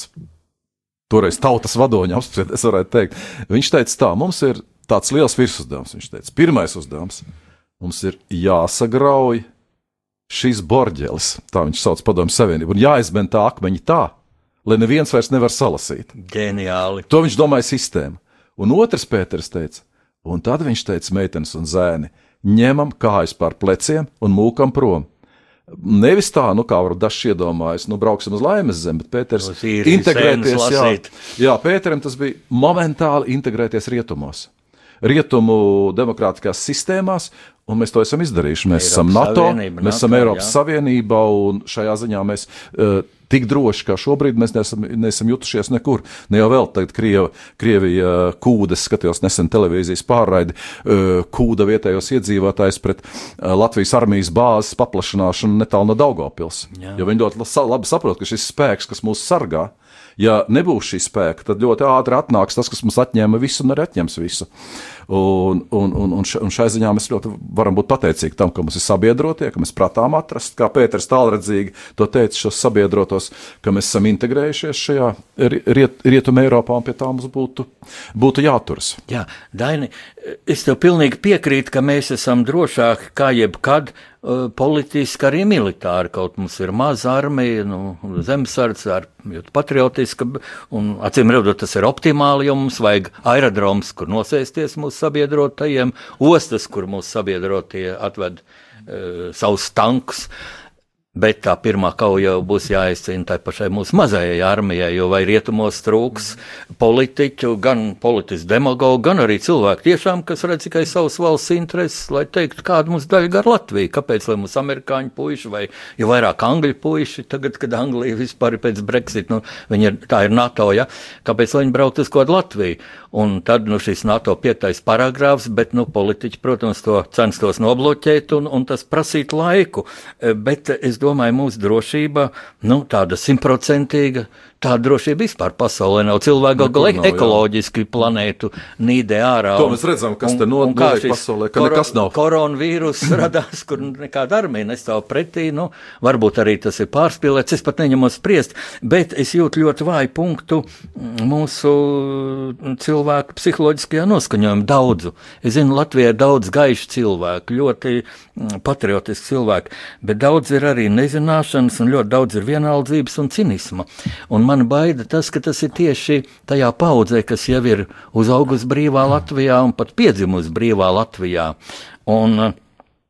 Speaker 2: toreiz tautas vadoņa apspried, es varētu teikt, viņš teica tā, mums ir tāds liels virsuzdevums, viņš teica, pirmais uzdevums, mums ir jāsagrauj šīs borģelis, tā viņš sauc padomu savienību, un jāizmen tā akmeņi tā, lai neviens vairs nevar salasīt.
Speaker 1: Ģeniāli.
Speaker 2: To viņš domāja sistēmu. Un otrs Pēters teica, un tad viņš teica, meitenes un zēni, ņemam kājas pār pleciem un mūkam prom. Nevis tā, nu, kā dažs iedomājas, nu, brauksim uz laimes zemi, bet Pēters integrēties. Jā, jā, Pēteram tas bija momentāli integrēties rietumos. Rietumu demokrātiskās sistēmās, un mēs to esam izdarījuši. Mēs Eiropas esam NATO, Savienība, mēs esam Eiropas jā. Savienībā, un šajā ziņā mēs uh, tik droši kā šobrīd mēs neesam, neesam jutušies nekur. Ne jau vēl tagad Krieva, Krievija kūdas, skatījos nesen televīzijas pārraidi, kūda vietējos iedzīvotājus pret Latvijas armijas bāzes paplašināšanu netālu no Daugavpils. Jo viņi ļoti labi saprot, ka šis spēks, kas mūs sargā, ja nebūs šī spēka, tad ļoti ātri atnāks tas, kas mums atņēma visu un arī atņems visu. Un, un, un, un, š, un šai ziņā mēs ļoti varam būt pateicīgi tam, ka mums ir sabiedrotie, ka mēs prātām atrast, kā Pēters tālredzīgi to teica, šos sabiedrotos, ka mēs esam integrējušies šajā riet, rietumē Eiropā un pie tā mums būtu, būtu jāturas.
Speaker 1: Jā, Daini, es tev pilnīgi piekrītu, ka mēs esam drošāki kā jebkad politiski, arī militāri. Kaut mums ir maza armija, nu, zemesardze, ar patriotiska, un acīm redzot, tas ir optimāli, jo mums vajag aerodroms, kur nosēsties mūsu sabiedrotajiem, ostas, kur mūsu sabiedrotie atved uh, savus tankus. Uh, Bet tā pirmā kauja jau būs jāizcīna tai pašai mūsu mazajai armijai, jo vai rietumos trūks politiķu, gan politisku demagogu, gan arī cilvēku tiešām, kas redz tikai savas valsts intereses, lai teiktu, kāda mums daļa gar Latviju. Kāpēc, lai mums amerikāņu puiši vai jau vairāk angļu puiši, tagad, kad Anglija vispār ir pēc Brexit, nu, viņi ir, tā ir NATO, ja, kāpēc, lai viņi braukt uz kādu Latviju? Un tad, nu, šis NATO piektais paragrāfs, bet, nu, politiķi, protams, to censtos nobloķēt un, un tas prasīt laiku. Bet es domāju, mūsu drošība, nu, tāda simtprocentīga, Tāda drošība vispār pasaulē nav. Cilvēki
Speaker 2: Nekur
Speaker 1: gal
Speaker 2: nav,
Speaker 1: galā
Speaker 2: jā.
Speaker 1: ekoloģiski planētu nīdē ārā.
Speaker 2: To mēs redzam, kas
Speaker 1: un-
Speaker 2: te notiek pasaulē, ka nekas nav.
Speaker 1: Koronavīrus radās, kur nekāda armija nestāv pretī. Nu, varbūt arī tas ir pārspīlēts, es pat neņemos spriest, bet es jūtu ļoti vāju punktu mūsu cilvēku psiholoģiskajā noskaņojumā. Daudzu. Es zinu, Latvijā ir daudz gaišu cilvēku, ļoti mm, patriotiski cilvēki, bet daudz ir arī nezināšanas un ļoti daudz ir vienaldzības un cinisma. Un man baida tas, ka tas ir tieši tajā paudzē, kas jau ir uzaugusi brīvā Latvijā un pat piedzimusi brīvā Latvijā. Un,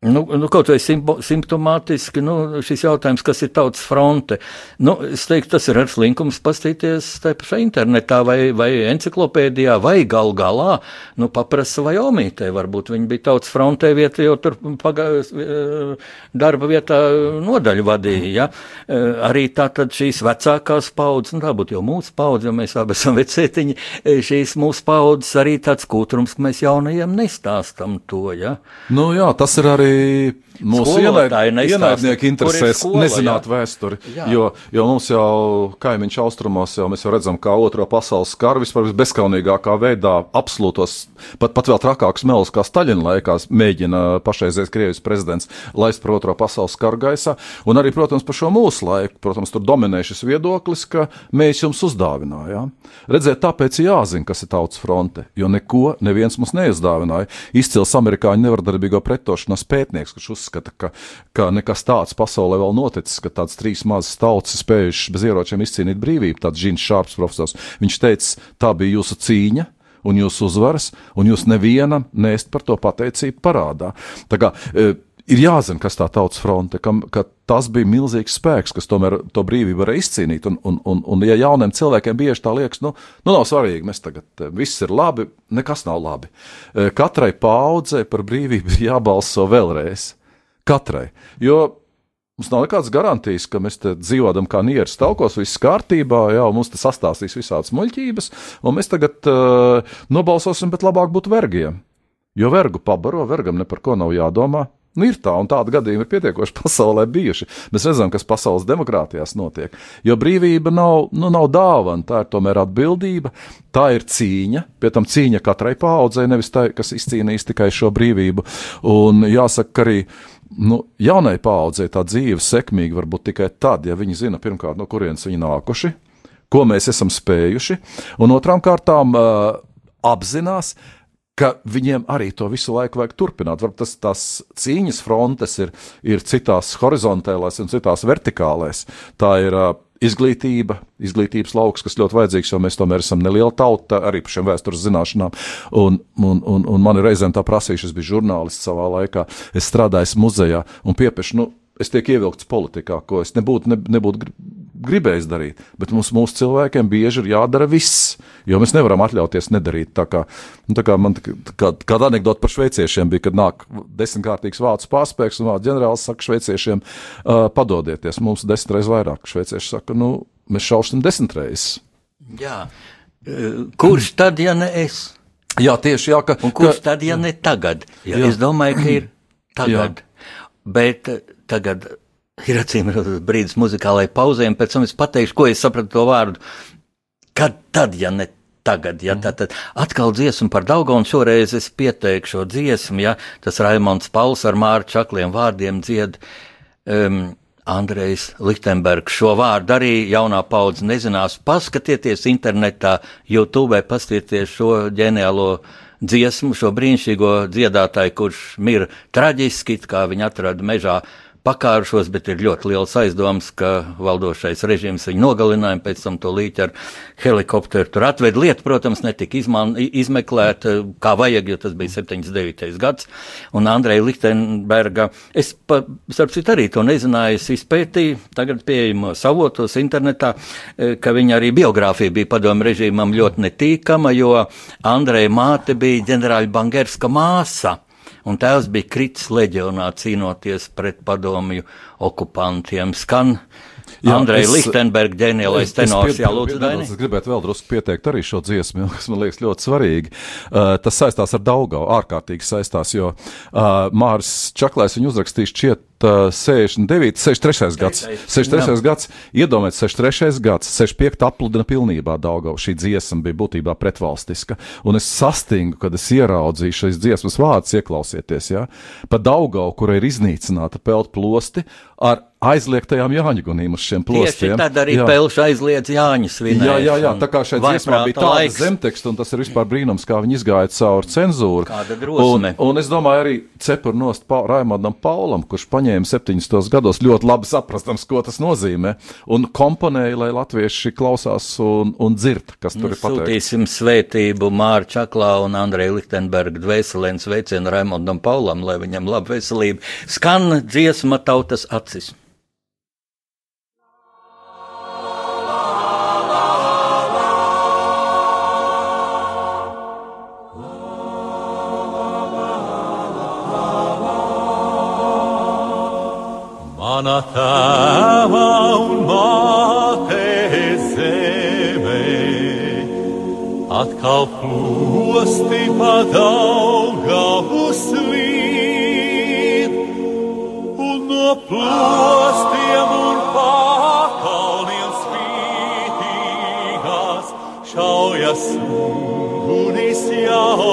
Speaker 1: Nu, nu, kaut vai simptomātiski nu, šis jautājums, kas ir tautas fronte. Nu, es teiktu, tas ir ar slinkums pastīties tajā pašā internetā vai, vai enciklopēdijā, vai gal galā, nu, paprasa vai omītē. Varbūt viņi bija tautas frontē vieta, jau tur pagā, eh, darba vietā nodaļu vadīja. Ja? Eh, Arī tā tad šīs vecākās paudzes, nu, tā būtu jau mūsu paudze, jo mēs abi esam vecētiņi, eh, šīs mūsu paudzes arī tāds kūtrums, ka mēs jaunajiem nestāstam to. Ja?
Speaker 2: Nu, jā, tas ir arī Hey
Speaker 1: mūsu
Speaker 2: ienaidnieku interesēs
Speaker 1: skola,
Speaker 2: nezināt
Speaker 1: jā.
Speaker 2: vēsturi.
Speaker 1: Jā.
Speaker 2: Jo, jo mums jau kaimiņš austrumos, jau mēs jau redzam, kā otro pasaules karu vispār bezskaunīgākā veidā absolūtos, pat, pat vēl trakākus melus kā Staļina laikās mēģina pašreizējais Krievijas prezidents laist par otro pasaules karu gaisā. Un arī, protams, par šo mūsu laiku, protams, tur dominē šis viedoklis, ka mēs jums uzdāvinājām. Redziet, tāpēc ir jāzina, kas ir tautas fronte, jo neko neviens mums neizdāvināja. Izcils amerikāņu nevardarbīgo pretošanās pētnieks, kurš uzskata, ka, ka nekas tāds pasaulē vēl noticis, ka tāds trīs mazas tautas spējušas bez ieročiem izcīnīt brīvību, tāds Žins Šārps profesors. Viņš teica, tā bija jūsu cīņa. Un jūs uzvaras, un jūs nevienam nēst par to pateicību parādā. Tā kā, e, ir jāzina, kas tā tautas fronte, kam, ka tas bija milzīgs spēks, kas tomēr to brīvību varēja izcīnīt. Un, un, un, un ja jauniem cilvēkiem bieži tā liekas, nu, nu nav svarīgi, mēs tagad eh, viss ir labi, nekas nav labi. Eh, Katrai paudzei par brīvību ir jābalso vēlreiz. Katrai. Jo Mums nav nekādas garantijas, ka mēs dzīvojam kā nieras taukos, viss kārtībā, jā, un mums te sastāstīs visādas muļķības, un mēs tagad uh, nobalsosim, bet labāk būt vergiem. Jo vergu pabaro, vergam ne par ko nav jādomā. Nu, ir tā, un tādi gadījumi ir pietiekoši pasaulē bijuši. Mēs redzam, kas pasaules demokrātijās notiek. Jo brīvība nav, nu, nav dāvana, tā ir tomēr atbildība, tā ir cīņa, pie tam cīņa katrai paudzei, nevis tai, kas izcīnīs tikai šo brīvību. Un jāsaka, ka arī nu, jaunai paudzei tā dzīve sekmīga var būt tikai tad, ja viņi zina pirmkārt, no kurienes viņi nākuši, ko mēs esam spējuši, un otrām kārtām uh, apzinās, ka viņiem arī to visu laiku vajag turpināt. Varbūt tas tās cīņas frontes ir, ir citās horizontālās un citās vertikālēs. Tā ir izglītība, izglītības lauks, kas ļoti vajadzīgs, jo mēs tomēr esam neliela tauta arī par šiem vēstures zināšanām. Un, un, un, un man ir reizēm tā prasījuši, es biju žurnālists savā laikā, es strādāju muzejā un piepiešu. Nu, Es tiek ievilkts politikā, ko es nebūtu, ne, nebūtu gribējis darīt. Bet mums, mūsu cilvēkiem bieži ir jādara viss, jo mēs nevaram atļauties nedarīt. Tā kā, nu, tā kā man tā kā, kāda anekdote par šveiciešiem bija, kad nāk desmitkārtīgs vācu pārspēks un vācu ģenerālis saka šveiciešiem, uh, padodieties, mums desmit reizes vairāk. Šveicieši saka, nu, mēs šaušam desmit reizes.
Speaker 1: Jā. Kurš tad, ja ne es?
Speaker 2: Jā, tieši jā, ka,
Speaker 1: kurš
Speaker 2: ka,
Speaker 1: tad, ja ne tagad? Ja,
Speaker 2: Jā.
Speaker 1: es domāju, ka ir tagad. Bet eh, tagad ir acīm brīdis muzikālajai pauzē, un pēc tam es pateikšu, ko es sapratu to vārdu. Kad tad, ja ne tagad, ja tā tad atkal dziesma par Daugu, un šoreiz es pieteikšu šo dziesmu, ja tas Raimons Pauls ar Māru Čakliem vārdiem dzied. Um, Andrejs Lichtenbergs šo vārdu arī jaunā paudze nezinās. Paskatieties internetā, YouTube, paskatieties šo ģeniālo dziesmu, šo brīnišķīgo dziedātāju, kurš mir traģiski, kā viņa atrada mežā pakārušos, bet ir ļoti liels aizdoms, ka valdošais režīms viņu nogalināja, pēc tam to līķi ar helikopteru tur atved. Lieta, protams, netika izman, izmeklēta kā vajag, jo tas bija 79. gads. Un Andreja Lichtenberga, es, pa, starp citu, arī to nezināju, es izpētīju, tagad pieejamos avotos internetā, eh, ka viņa arī biogrāfija bija padomu režīmam ļoti netīkama, jo Andreja māte bija ģenerāļa Bangerska māsa. Un tēvs bija kritis leģionā cīnoties pret padomju okupantiem. Skan Andrei Lichtenberg, ģeniālais tenors, jā, lūdzu,
Speaker 2: Daini. Es gribētu vēl drusku pieteikt arī šo dziesmu, kas man liekas ļoti svarīgi. Uh, tas saistās ar Daugau, ārkārtīgi saistās, jo uh, Māris Čaklais viņu uzrakstījis šķiet 69, 63 gads. 63 gads, iedomājieties, 63 gads, 65 apludina pilnībā Daugau. Šī dziesma bija būtībā pretvalstiska. Un es sastingu, kad es ieraudzīju šīs dziesmas vārdus, ieklausieties, ja? pa Daugau, kura ir iznīcināta pelt plosti ar aizliegtajām Jāņagunīm uz šiem plostiem.
Speaker 1: Tieši tad arī Pelš aizliedz Jāņus vinēt.
Speaker 2: Jā, jā, jā, tā kā šeit dziesmā bija tāda zemteksta, un tas ir vispār brīnums, kā viņi izgāja cauri cenzūru.
Speaker 1: Kāda drosme.
Speaker 2: Un, un es domāju arī cepur nost pa, Raimondam Paulam, kurš paņēma 70. gados ļoti labi saprastams, ko tas nozīmē, un komponēja, lai latvieši klausās un, un dzird, kas tur nu, ir pateikts.
Speaker 1: Sūtīsim svētību Māra Čaklā un Andreja Lichtenberga dvēselēns veicienu Raimondam Paulam, lai viņam laba veselība. Skan dziesma tautas acis.
Speaker 4: Mana tēva un māte zeme, atkal plosti padaugavu slīd, un no plostiem un pakalniem spītīgās šaujas ugunis jaunas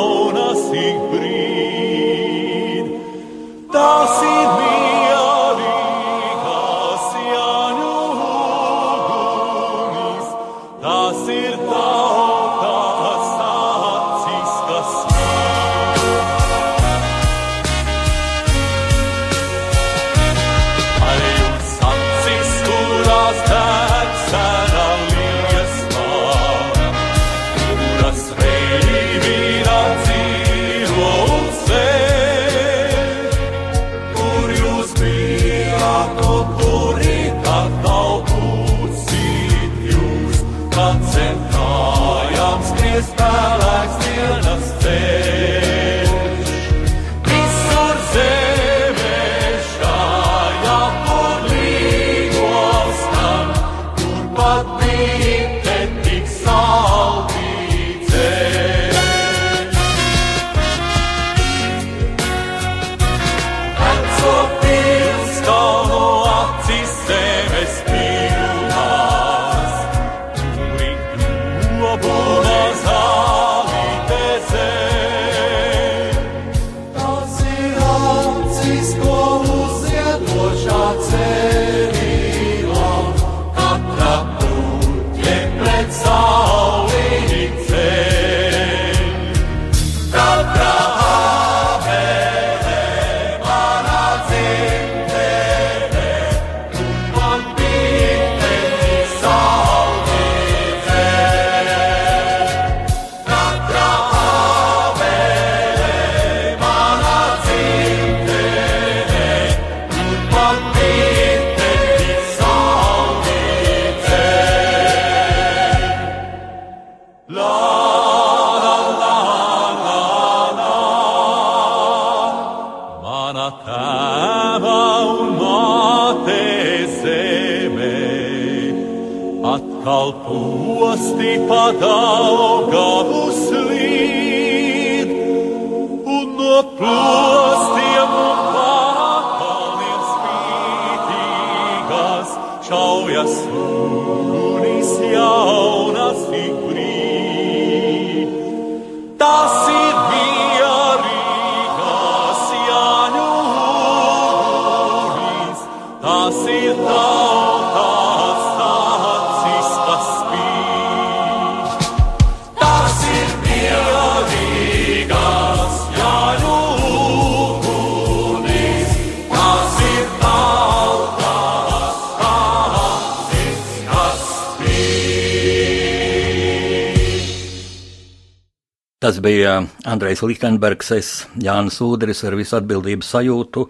Speaker 1: Andrejs Lichtenbergs, es Jānis Udris ar visu atbildības sajūtu.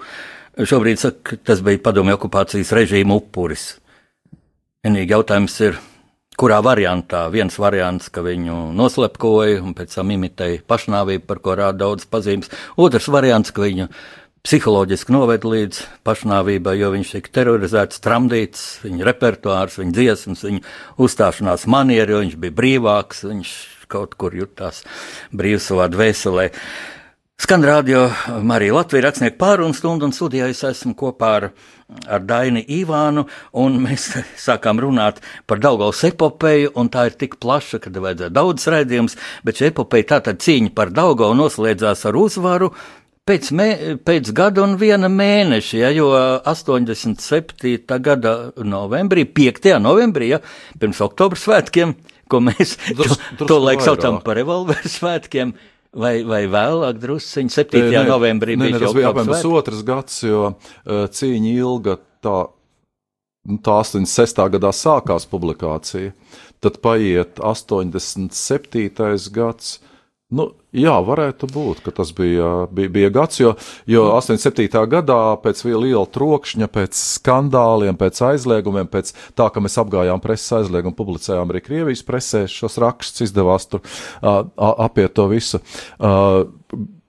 Speaker 1: Šobrīd saka, tas bija padomju okupācijas režīma upuris. Vienīgi jautājums ir, kurā variantā? Viens variants, ka viņu noslepkoja un pēc tam imitēja pašnāvību, par ko rāda daudz pazīmes. Otrs variants, ka viņu psiholoģiski noved līdz pašnāvībai, jo viņš tika terorizēts, tramdīts, viņa repertuārs, viņa dziesmas, viņa uzstāšanās manieri, jo viņš bija brīvāks, viņš kaut kur jutās brīvs savā dvēselē. Skan radio Marija Latvija rakstnieku pārunu stundu un studijā es esmu kopā ar, ar Daini Ivānu, un mēs sākām runāt par Daugaus epopeju, un tā ir tik plaša, ka vajadzēja daudz raidījums, bet šī epopeja tātad cīņa par Daugau noslēdzās ar uzvaru, Pēc, mē, pēc gada un viena mēneša, ja, jo 87. gada novembrī, 5. novembrī, ja, pirms oktobra svētkiem, ko mēs
Speaker 2: Drus-
Speaker 1: to, to laiku saucam par revolveru svētkiem, vai, vai vēlāk drusciņi 7.
Speaker 2: Nē, nē,
Speaker 1: novembrī
Speaker 2: nē,
Speaker 1: bija
Speaker 2: tas bija apmēram
Speaker 1: svētki.
Speaker 2: otrs gads, jo uh, cīņa ilga tā. nu, Tā 86. gadā sākās publikācija, tad paiet 87. gads. Nu, jā, varētu būt, ka tas bija, bija, bija gads, jo, jo 87. gadā pēc liela trokšņa, pēc skandāliem, pēc aizliegumiem, pēc tā, ka mēs apgājām preses aizliegumu, publicējām arī Krievijas presē šos rakstus, izdevās tur uh, apiet to visu. Uh,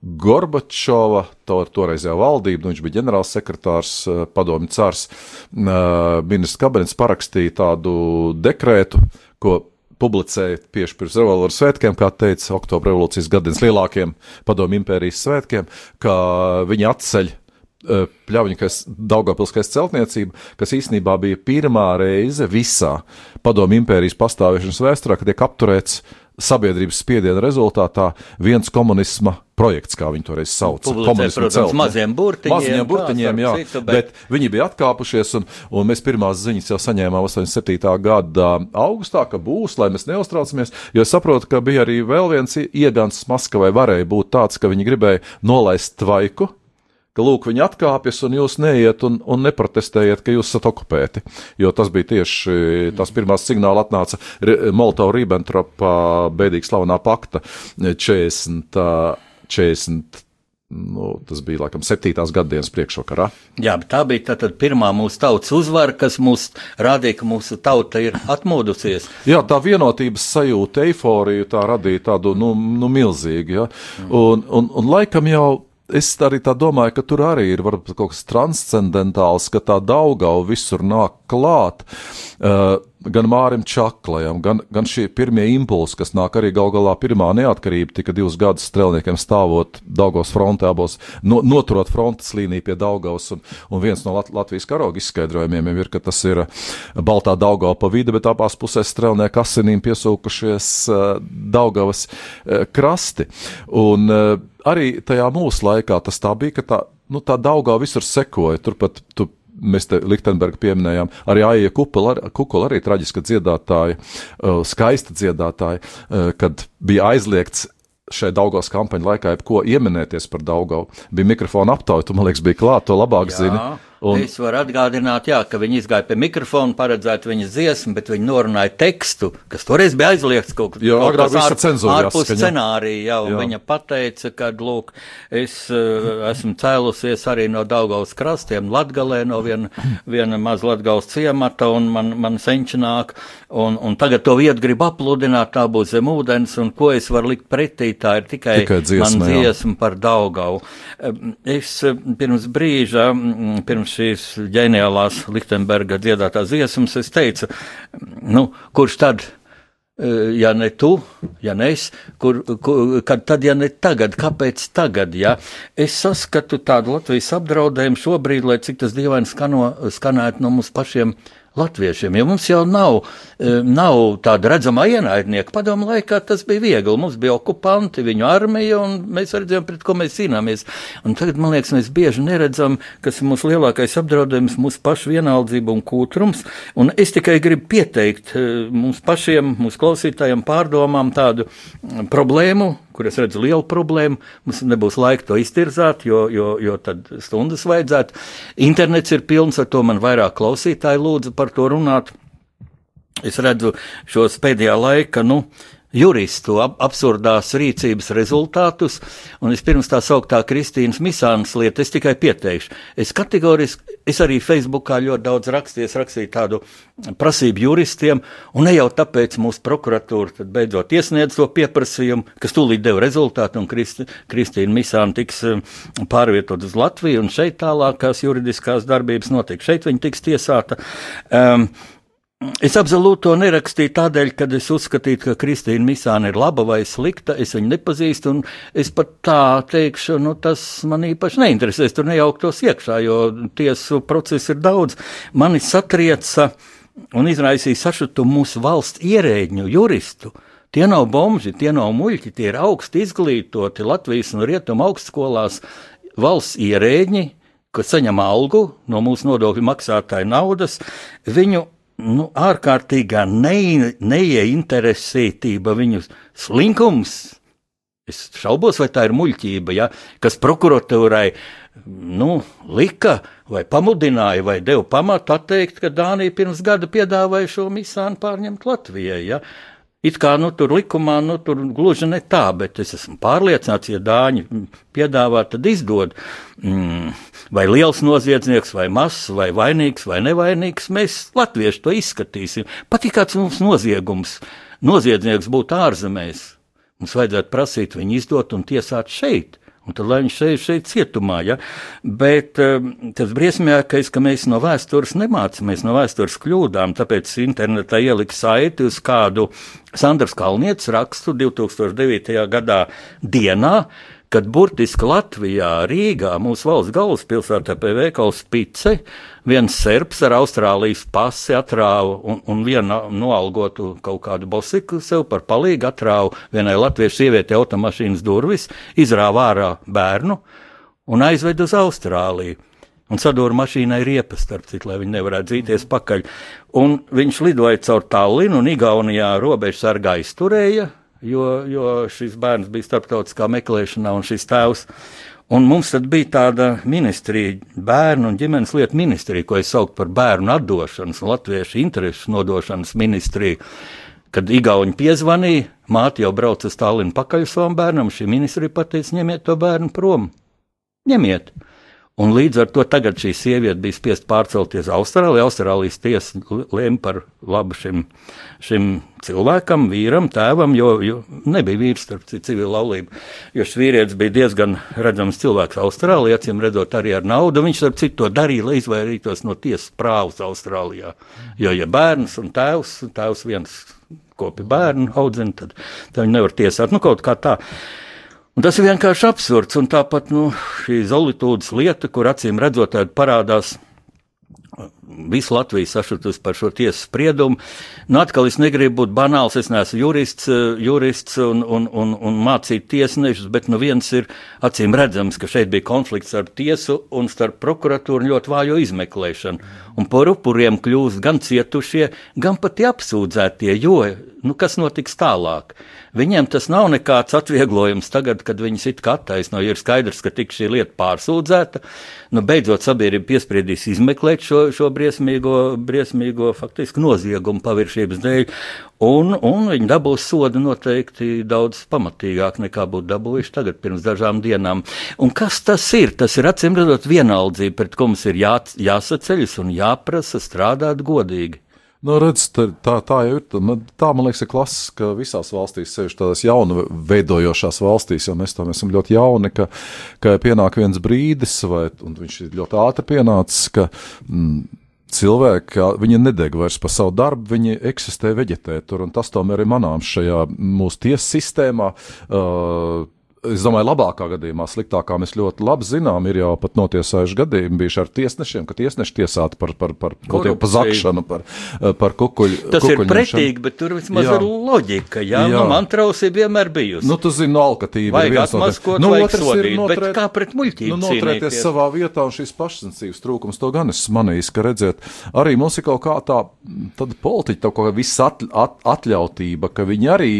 Speaker 2: Gorbačova, to toreizējā valdība, nu, viņš bija ģenerālsekretārs, padomju cars, eh, ministrs kabinets parakstīja tādu dekrētu, ko publicēja tieši pirms revolūcijas svētkiem, kā teica Oktobra revolūcijas gadienas lielākiem padomju impērijas svētkiem, ka viņi atceļ eh, pļaviņas Daugavpilskais celtniecība, kas īstenībā bija pirmā reize visā padomju impērijas pastāvēšanas vēsturē, kad tiek apturēts sabiedrības spiediena rezultātā viens komunisma projekts, kā viņi toreiz sauca.
Speaker 1: Publicē, protams,
Speaker 2: celtne.
Speaker 1: maziem burtiņiem,
Speaker 2: Maziem burtiņiem, jā,
Speaker 1: citu, bet-
Speaker 2: bet viņi bija atkāpušies, un, un mēs pirmās ziņas jau saņēmām 87. gada augustā, ka būs, lai mēs neuztraucamies, jo saprotu, ka bija arī vēl viens iegans Maskavai varēja būt tāds, ka viņi gribēja nolaist tvaiku, ka lūk, viņi atkāpjas un jūs neiet un, un neprotestējiet, ka jūs esat okupēti. Jo tas bija tieši tās pirmās signāli atnāca Molotov-Ribbentropa bēdīgi slavenā pakta 40. ā, 40 Nu, tas bija laikam septītās gadsimta priekšvakarā.
Speaker 1: Jā, bet tā bija tātad pirmā mūsu tautas uzvara, kas mums rādīja, ka mūsu tauta ir atmodusies.
Speaker 2: Jā, tā vienotības sajūta, eiforija tā radīja tādu nu, nu, milzīgu. Ja? Un, un, un laikam jau. Es arī tā domāju, ka tur arī ir varbūt kaut kas transcendentāls, ka tā daugau visur nāk klāt. Uh, gan Mārim Čaklajam, gan, gan šie pirmie impulsi, kas nāk arī gal galā pirmā neatkarība, tika divus gadus strēlniekiem stāvot Daugavas frontē abos, no, noturot frontes līniju pie Daugavas, un, un viens no Lat Latvijas karoga izskaidrojumiem ir, ka tas ir Baltā Daugava pa vidu, bet abās pusēs strēlnieku asinīm piesūkušies uh, Daugavas uh, krasti. Un, uh, arī tajā mūsu laikā tas tā bija, ka tā, nu, tā Daugava visur sekoja, turpat tu Mēs te Lichtenbergu pieminējām, arī Aija Kukula, Kukula arī traģiska dziedātāja, uh, skaista dziedātāja, uh, kad bija aizliegts šai Daugavas kampaņu laikā, ko ieminēties par Daugavu. Bija mikrofona aptauja, tu man liekas, bija klāt, to labāk zini.
Speaker 1: Un... Es varu atgādināt, jā, ka viņi izgāja pie mikrofona, paredzēja viņas dziesmu, bet viņi norunāja tekstu, kas toreiz bija aizliegts kaut
Speaker 2: Jo
Speaker 1: kaut
Speaker 2: visa
Speaker 1: ārp-
Speaker 2: cenzūra
Speaker 1: ārpus
Speaker 2: jāskaņo.
Speaker 1: scenārija. Jā, un
Speaker 2: Jā.
Speaker 1: viņa pateica, ka, lūk, es uh, esmu cēlusies arī no Daugaus krastiem, Latgalē, no viena, viena maz Latgals ciemata, un man, man senči nāk, un, un tagad to vietu grib apludināt, tā būs zem ūdens, un ko es varu likt pretī, tā ir tikai,
Speaker 2: Tikai dziesma,
Speaker 1: man
Speaker 2: jā.
Speaker 1: dziesma par Daugau. Es eh, pirms brīža, pirms šīs ģeniālās Lichtenberga dziedātās dziesmas, es teicu, nu, kurš tad? eh, Ja ne tu, ja ne es, kur, kur, kad tad, ja ne tagad, kāpēc tagad? Ja? Es saskatu tādu Latvijas apdraudējumu šobrīd, lai cik tas dīvaini skano, skanētu no mums pašiem latviešiem, jo mums jau nav, eh, nav tāda redzama ienaidnieka. Padomu laikā tas bija viegli. Mums bija okupanti, viņu armija, un mēs redzējām, pret ko mēs cīnāmies. Un tagad, man liekas, mēs bieži neredzam, kas ir mūsu lielākais apdraudējums, mūsu pašu vienaldzība un kūtrums. Un es tikai gribu pieteikt eh, mums pašiem, mūsu klausītājiem, pārdomām tādu problēmu, kur es redzu lielu problēmu. Mums nebūs laika to iztirzāt, jo, jo, jo tad stundas vajadzētu. Internets ir pilns ar to, man vairāk klausītāji lūdzu par to runāt. Es redzu šos pēdējā laika, nu, juristu ap absurdās rīcības rezultātus, un es pirms tā sauktā Kristīnas Misānas lieta, es tikai pieteikšu. Es kategoriski, es arī Facebookā ļoti daudz rakstīju, rakstīju tādu prasību juristiem, un ne jau tāpēc mūsu prokuratūra beidzot iesniedz to pieprasījumu, kas tūlīt deva rezultātu, un Kristi, Kristīna Misāna tiks um, pārvietot uz Latviju, un šeit tālākās juridiskās darbības notiks. Šeit viņa tiks tiesāta. Um, Es absolūti to nerakstīju tādēļ, ka es uzskatīju, ka Kristīna Misāna ir laba vai slikta. Es viņu nepazīstu, un es pat tā teikšu, nu, tas man īpaši neinteresēs. Tur nejauktos iekšā, jo tiesu procesu ir daudz. Mani satrieca un izraisīja sašutumu mūsu valsts ierēģņu, juristu. Tie nav bomži, tie nav muļķi, tie ir augsti izglītoti Latvijas un Rietumu augstskolās valsts ierēģi, kas saņem algu no mūsu nodokļu maksātāju naudas. Viņu nu, ārkārtīgā ne, neieinteresētība, viņu slinkums. Es šaubos, vai tā ir muļķība, ja, kas prokuratūrai nu, lika vai pamudināja vai deva pamatu atteikt, ka Dānija pirms gada piedāvāja šo misānu pārņemt Latvijai. Ja. It kā nu, tur likumā, nu, tur gluži ne tā, bet es esmu pārliecināts, ja dāņi piedāvā, tad izdod. Mm, vai liels noziedznieks, vai mazs, vai vainīgs, vai nevainīgs, mēs latvieši to izskatīsim. Pat ja kāds mums noziegums, noziedznieks būtu ārzemēs, mums vajadzētu prasīt viņu izdot un tiesāt šeit. Un tad, lai viņš sēž šeit cietumā, ja? bet um, tas briesmīgākais, ka mēs no vēstures nemācāmies no vēstures kļūdām, tāpēc internetā ielika saiti uz kādu Sandrs Kalnietis rakstu 2009. gadā dienā, kad burtiski Latvijā, Rīgā, mūsu valsts galvaspilsētā pie veikala Spice, viens serbs ar Austrālijas pasi atrāva un, un vienu noalgotu kaut kādu bosiku sev par palīgu atrāva vienai latviešu sievietei automašīnas durvis, izrāva ārā bērnu un aizved uz Austrāliju. Un sadūra mašīnai riepas, starp citu, lai viņi nevarētu dzīties pakaļ. Un viņš lidoja caur Tallinu un Igaunijā robežsargā izturēja, jo, jo šis bērns bija starptautiskā meklēšanā un šis tēvs. Un mums tad bija tāda ministrija, bērnu un ģimenes lietu ministrija, ko es saucu par bērnu atdošanas latviešu interesu nodošanas ministriju. Kad Igauni piezvanīja, māte jau brauca uz Stalinu pakaļ savam bērnam, šī ministrija pateica, ņemiet to bērnu prom. Ņemiet! Un līdz ar to tagad šī sieviete bija spiest pārcelties Austrālijā. Austrālijas tiesa lēma par labu šim, šim cilvēkam, vīram, tēvam, jo, jo nebija vīrs, starp citu, civila laulība. Jo šis vīrietis bija diezgan redzams cilvēks Austrālijā, acīm redzot, arī ar naudu. Viņš, starp citu, to darīja, lai izvairītos no tiesas prāvas Austrālijā. Jo, ja bērns un tēvs, tēvs viens kopi bērnu audzina, tad, tad viņi nevar tiesāt. Nu, kaut kā tā. Un tas ir vienkārši absurds. Un tāpat nu, šī zolītūdas lieta, kur acīm redzot, parādās Visu Latviju sašutusi par šo tiesas spriedumu. Nu, atkal es negribu būt banāls, es neesmu jurists, jurists un, un, un, un mācīt tiesnešus, bet nu viens ir acīm redzams, ka šeit bija konflikts ar tiesu un starp prokuratūru ļoti vājo izmeklēšanu. Un par upuriem kļūst gan cietušie, gan pati apsūdzētie, jo, nu, kas notiks tālāk? Viņiem tas nav nekāds atvieglojums tagad, kad viņas it kā attaisno, jo ir skaidrs, ka tik šī lieta pārsūdzēta. Nu, beidzot, sabiedrība piespriedīs izmeklēt šo, šo briesmīgo, briesmīgo faktiski noziegumu paviršības dēļ, un, un viņi dabūs sodu noteikti daudz pamatīgāk nekā būtu dabūjuši tagad pirms dažām dienām. Un kas tas ir? Tas ir acīm redzot vienaldzība, pret ko mums ir jā, jāsaceļas un jāprasa strādāt godīgi.
Speaker 2: Nu, redz, tā, tā, jau ir. Tā, man liekas, ir klasiska visās valstīs, sevišķi tādās jaunu veidojošās valstīs, jo mēs tam esam ļoti jauni, ka, ka pienāk viens brīdis, vai, un viņš ir ļoti ātri pienācis, ka mm, cilvēki, viņi nedeg vairs par savu darbu, viņi eksistē, veģetē tur, un tas tomēr ir manāms šajā mūsu tiesu sistēmā. Uh, Es domāju, labākā gadījumā, sliktākā mēs ļoti labi zinām, ir jau pat notiesājuši gadījumi bijuši ar tiesnešiem, ka tiesneši tiesāti par, par, par kaut kādu pazakšanu, par, par kukuļu.
Speaker 1: Tas kukuļu ir pretīgi, bet tur vismaz jā. ir loģika. Jā, jā. Nu, man trausība vienmēr bijusi.
Speaker 2: Nu, tu zini, no alkatība
Speaker 1: vajag ir viens atmaskot, no nu, otrs sodīt, ir noturēt, bet kā pret muļķību.
Speaker 2: Nu, noturēties savā vietā un šīs pašsensības trūkums, to gan es manīju, ka redzēt, arī mums ir kaut kā tā, tāda politiķa, tā kā viss at, at, atļautība, ka viņi arī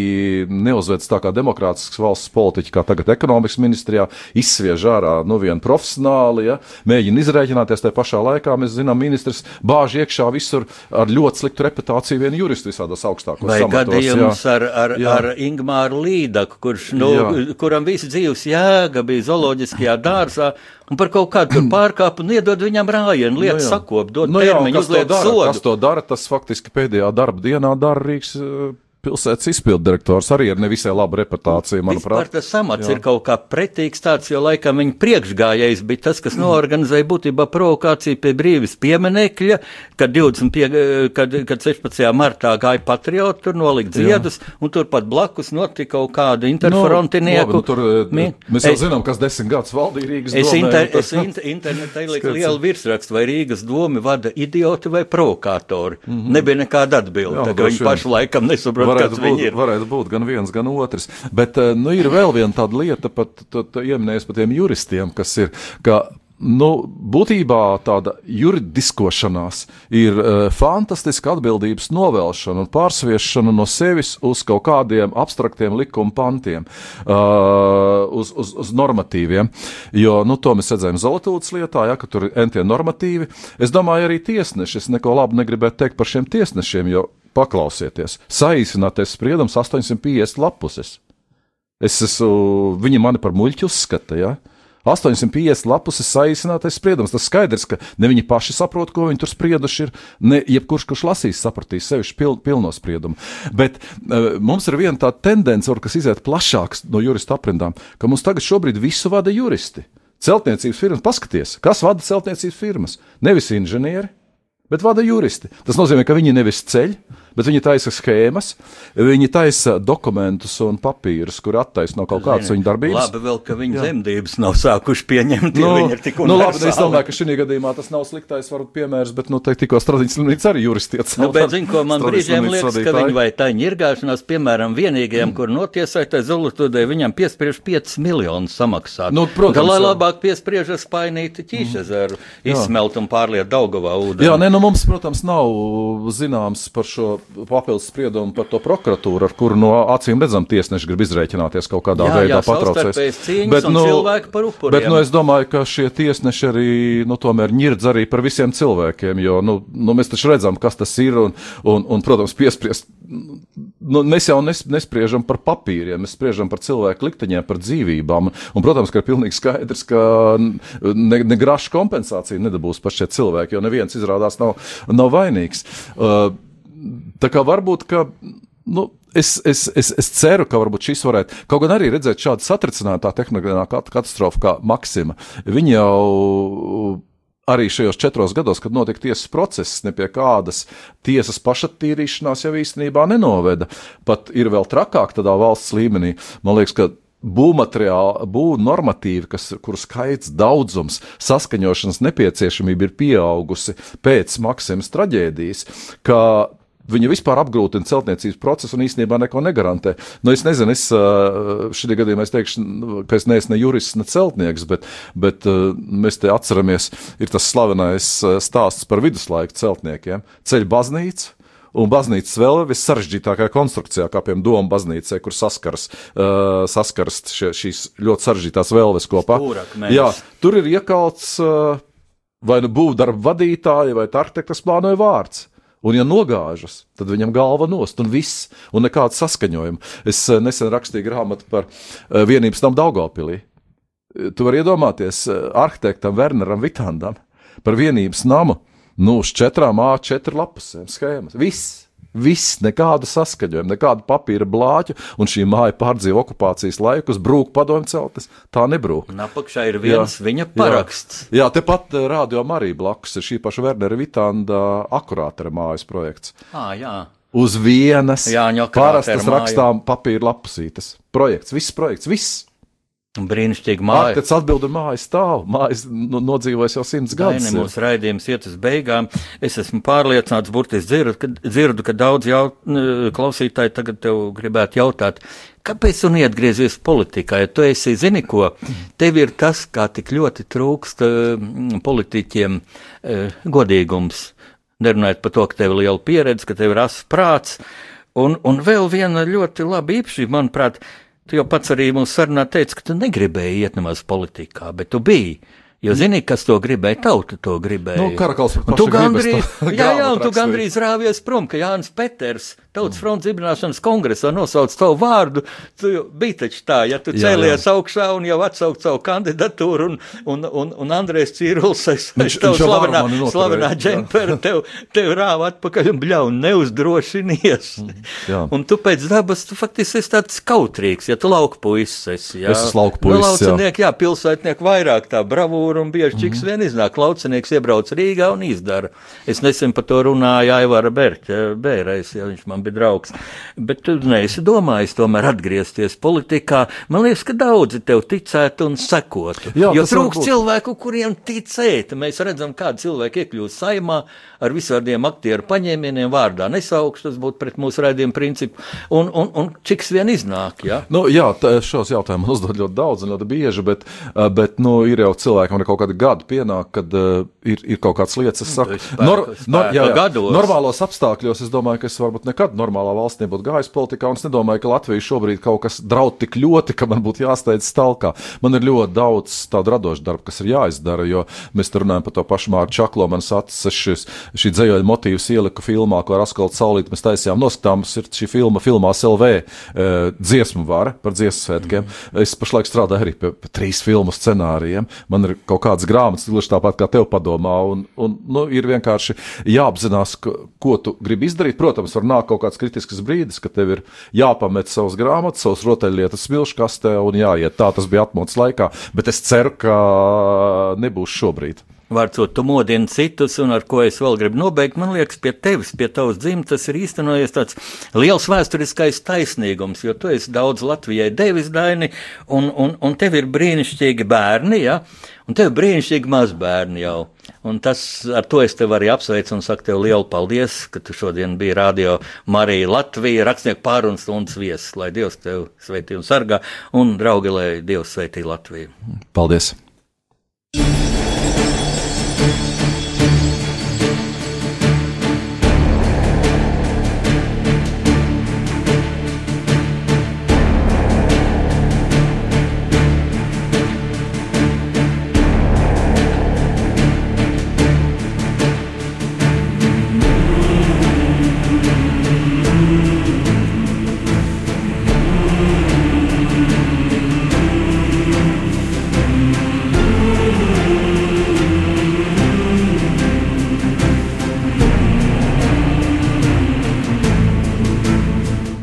Speaker 2: neuzvedas tā kā demokrātisks valsts politiķi, kā tagad ekonomikas ministrijā, izsviež ārā nu, vienu profesionāli, ja, mēģina izrēķināties tajā pašā laikā. Mēs zinām, ministrs bāž iekšā visur ar ļoti sliktu reputāciju vienu juristu visādos augstākos
Speaker 1: Vai
Speaker 2: samatos.
Speaker 1: gadījums
Speaker 2: jā.
Speaker 1: ar, ar,
Speaker 2: Jā.
Speaker 1: ar Ingmāru Līdaku, kurš, nu,
Speaker 2: Jā.
Speaker 1: kuram visi dzīves jēga bija zooloģiskajā dārzā, un par kaut kādu pārkāpumu nu, iedod viņam rājienu, lietu
Speaker 2: jā.
Speaker 1: sakop, dod
Speaker 2: Nu jā, un
Speaker 1: termiņu, uzliek
Speaker 2: dara? Kas
Speaker 1: sodu.
Speaker 2: to dara? Tas faktiski pēdējā darba dienā dara Rīgas eh, pilsētas izpildirektors. Arī ar nevisai labu reputāciju,
Speaker 1: Vispār
Speaker 2: manuprāt.
Speaker 1: tas samats
Speaker 2: Jā.
Speaker 1: ir kaut kā pretīgs tāds, jo laikam viņa priekšgājējs bija tas, kas noorganizēja būtībā provokāciju pie brīvis pieminekļa, kad, 25, kad, kad 16. martā gāja patrioti, tur nolikt ziedus, un turpat blakus notika kaut kāda interfrontinieku.
Speaker 2: Nu, labi, nu, tur, eh,
Speaker 1: Mi-
Speaker 2: mēs jau
Speaker 1: Es-
Speaker 2: zinām, kas desmit gadus valdīja Rīgas
Speaker 1: Es,
Speaker 2: domē,
Speaker 1: inter,
Speaker 2: un tas-
Speaker 1: es inter, internetā ieliku lielu virsrakstu, vai Rīgas domi vada idioti vai provokātori. Mm -hmm. Nebija nekāda atbilde.
Speaker 2: Jā, droši
Speaker 1: viņi paši laikam nesaprot,
Speaker 2: varētu būt, varētu būt gan viens, gan otrs. Bet eh, nu, ir vēl viena tāda lieta, pat ieminējis par tiem juristiem, kas ir. Ka, Nu, būtībā tāda juridiskošanās ir uh, fantastiska atbildības novēlšana un pārsviešana no sevis uz kaut kādiem abstraktiem likuma pantiem, uh, uz, uz, uz normatīviem. Jo nu, to mēs redzējām Zolotūdas lietā, ja, ka tur ir entie normatīvi. Es domāju, arī tiesneši, es neko labu negribētu teikt par šiem tiesnešiem, jo paklausieties, saīsinātais spriedums 850 lapuses. Es esmu, viņi mani par muļķu uzskata, ja? 850 lapuses saīsinātais spriedums. Tas skaidrs, ka ne viņi paši saprot, ko viņi tur sprieduši ir, ne jebkurš, kurš lasīs, sapratīs sevišķi pil, pilno spriedumu. Bet uh, mums ir viena tāda tendence, var, kas iziet plašāk no jurista aprindām, ka mums tagad šobrīd visu vada juristi. Celtniecības firmas, paskaties, kas vada celtniecības firmas? Nevis inženieri, bet vada juristi. Tas nozīmē, ka viņi nevis ceļ, bet viņi taisa schēmas, viņi taisa dokumentus un papīrus, kur attaisno kaut kādas viņa darbības.
Speaker 1: Labi, vēl, ka viņa dzemdības nav sākuši pieņemt,
Speaker 2: Nu,
Speaker 1: ir tik
Speaker 2: nu, labi, es domāju, ka šī gadījumā tas nav sliktais varbūt, piemērs, bet nu, te, tikko strādājot slimnīcā arī juristi iet
Speaker 1: Nu, bet, zin, ko man brīžiem liekas, ka viņi vai tā ņirgāšanās, piemēram, vienīgajam, kur notiesātai Zolotudē, viņam piespriež 5 miljonus samaksāt.
Speaker 2: Nu, protams, jā.
Speaker 1: labāk piespriežas painīti ķīšezeru, izsmelt un pārliet Daugavā ūdeni.
Speaker 2: Jā, nē, nu mums, protams, nav zināms par šo papildus spriedumu par to prokuratūru, ar kuru no acīm redzam tiesneši grib izrēķināties kaut kādā
Speaker 1: Jā,
Speaker 2: veidā
Speaker 1: cilvēki par upuriem.
Speaker 2: Bet, nu, es domāju, ka šie tiesneši arī, nu, tomēr ņirdz arī par visiem cilvēkiem, jo, nu, nu mēs taču redzam, kas tas ir, un, un, un protams, piespriest, nu, mēs jau nes, nespriežam par papīriem, mēs spriežam par cilvēku likteņiem, par dzīvībām, un, protams, ka ir pilnīgi skaidrs, ka ne, ne graša kompensācija nedabūs par šie cilvēki, jo neviens izrādās nav, nav vainīgs. Uh, Tā kā varbūt, ka. Nu, Es, es, es, es ceru, ka varbūt šis varētu, kaut gan arī redzēt šādu satricinātā tehnoloģiskā kat katastrofu kā Maksima. Viņi jau arī šajos četros gados, kad notika tiesas process, ne pie kādas tiesas pašattīrīšanās jau īstenībā nenoveda. Pat ir vēl trakāk tādā valsts līmenī. Man liekas, ka būvmateriāli, būvniecības normatīvi, kas, kuru skaits, daudzums, saskaņošanas nepieciešamība ir pieaugusi pēc Maksimas traģēdijas, ka Viņa vispār apgrūtina celtniecības procesu un īstenībā neko negarantē. Nu, es nezinu, es šajā gadījumā es teikšu, ka es neesmu ne jurists, ne celtnieks, bet, bet mēs te atceramies, ir tas slavenais stāsts par viduslaiku celtniekiem. Ceļu baznīca. Un baznīcas vēl ir vissarežģītākajā konstrukcijā, kā piemēram Doma baznīcā, kur saskaras, uh, saskaras šie, šīs ļoti sarežģītās vēlves kopā.
Speaker 1: Stūrakmeņus.
Speaker 2: Jā, tur ir iekalts uh, vai nu būvdarba vadītāja vai arhitekta plānoja vārds. Un, ja nogāžas, tad viņam galva nost, un viss, un nekāda saskaņojuma. Es uh, nesen rakstīju grāmatu par uh, vienības namu Daugopilī. Tu vari iedomāties uh, arhitektam Werneram Vitandam par vienības namu, nu, uz četrām A4 lapusēm schēmas. Viss! Viss, nekāda saskaņojuma, nekāda papīra blāķa, un šī māja pārdzīvo okupācijas laikus, brūk padomju celtnes. Tā nebrūk.
Speaker 1: Un apakšā ir viens jā, viņa paraksts.
Speaker 2: Jā, jā tepat uh, rādio arī blakus ir šī paša Wernera Vitanda akurātera mājas projekts.
Speaker 1: À, jā.
Speaker 2: Uz vienas parastas rakstām papīra lapusītes. Projekts, viss projekts, viss.
Speaker 1: Brīnišķīgi māja.
Speaker 2: Mākslinieks atbild, un māja stāv. Mājas nu, nodzīvojas jau simts gadus.
Speaker 1: Daini, mūsu raidījums iet uz beigām. Es esmu pārliecināts, burtiski dzirdu, ka, dzirdu, ka daudz jaut, klausītāji tagad tev gribētu jautāt, kāpēc tu neatgriezies politikā? Ja tu esi, zini ko, tev ir tas, kā tik ļoti trūkst uh, politiķiem uh, godīgums. Nerunājot par to, ka tev ir liela pieredze, ka tev ir asins prāts. Un, un vēl viena ļoti laba īpašība, manuprāt, Tu jau pats arī mums sarunā teici, ka tu negribēji iet nemaz politikā, bet tu biji. Jo zini, kas to gribēja, tauta to gribēja.
Speaker 2: Nu, Karakals
Speaker 1: Un tu gandrīz, jā, jā, un tu gandrīz rāvies prom, ka Jānis Peters, Tautas fronts dibināšanas kongresā nosauc savu vārdu. Tu bija taču tā, ja tu
Speaker 2: Jā,
Speaker 1: cēlies augšā un jau atsaukt savu kandidatūru, un, un, un, un Andrēs Cīruls, es, es tev slavenā, slavenā
Speaker 2: jā.
Speaker 1: džempera, tev, tev rāva atpakaļ un bļau, neuzdrošinies.
Speaker 2: jā.
Speaker 1: Un tu pēc dabas, tu faktiski esi tāds kautrīgs, ja tu lauka puisis esi. Jā.
Speaker 2: Es esmu lauku puisis,
Speaker 1: Nu,
Speaker 2: jā.
Speaker 1: laucinieki, jā, pilsētnieki vairāk tā bravūra un bieži čiks vien iznāk. Laucinieks iebrauc Rīgā un izdara. Es nesen par to runāju Aivara Berķa, Bērais, ja viņš man bija draugs. Bet tu neesi domājis tomēr atgriezties politikā. Man liekas, ka daudzi tev ticētu un sekotu.
Speaker 2: Jā,
Speaker 1: jo trūks cilvēku, kuriem ticēt. Mēs redzam, kādi cilvēki iekļūst saimā ar visādiem aktieru paņēmieniem vārdā. Nesaukšu, tas būtu pret mūsu raidījumu principu. Un, un, un čiks vien iznāk, jā.
Speaker 2: Nu, jā, tā, šos jautājumus uzdod ļoti daudz un ļoti bieži, bet, uh, bet nu, ir jau cilvēkam ir kaut kāda gada pienāk, kad uh, ir, ir kaut kādas lietas, kas saka,
Speaker 1: spēku- spēka gados.
Speaker 2: normālos apstākļos es domāju, ka es varbūt nekad normālā valstī nebūtu gājis politikā, un es nedomāju, ka Latvija šobrīd kaut kas draud tik ļoti, ka man būtu jāsteidz stalkā. Man ir ļoti daudz tādu radošu darbu, kas ir jāizdara, jo mēs te runājam par to pašu Mārķu Čaklo, man acis šis, šī dzējoļa motīvs ieliku filmā, ko ar Askaltu Saulīti mēs taisījām noskatāms, ir šī filma filmās LV e, dziesmu vara par dziesmu svētkiem. Es pašlaik strādāju arī pie, pie trīs filmu scenārijiem. Man ir kaut kādas grāmatas, gluži tāpat kā tev padomā, un, un nu, ir vienkārši jāapzinās, ka, ko tu gribi izdarīt. Protams, var nākt kaut kāds kritisks brīdis, kad tev ir jāpamet savas grāmatas, savas rotaļlietas smilškastē un jāiet. Tā tas bija atmodas laikā, bet es ceru, ka nebūs šobrīd.
Speaker 1: Vārdsot, tu modini citus, un ar ko es vēl gribu nobeigt, man liekas, pie tevis, pie tavas dzimtas ir īstenojies tāds liels vēsturiskais taisnīgums, jo tu esi daudz Latvijai devis daini, un, un, un tev ir brīnišķīgi bērni, ja? Un tev brīnišķīgi mazbērni jau. Un tas ar to es tev arī apsveicu un saku tev lielu paldies, ka tu šodien biji radio Marija Latvija, rakstnieku pārunas stundas viesis, lai Dievs tev sveitī un sargā, un draugi, lai Dievs sveitī Latviju.
Speaker 2: Paldies!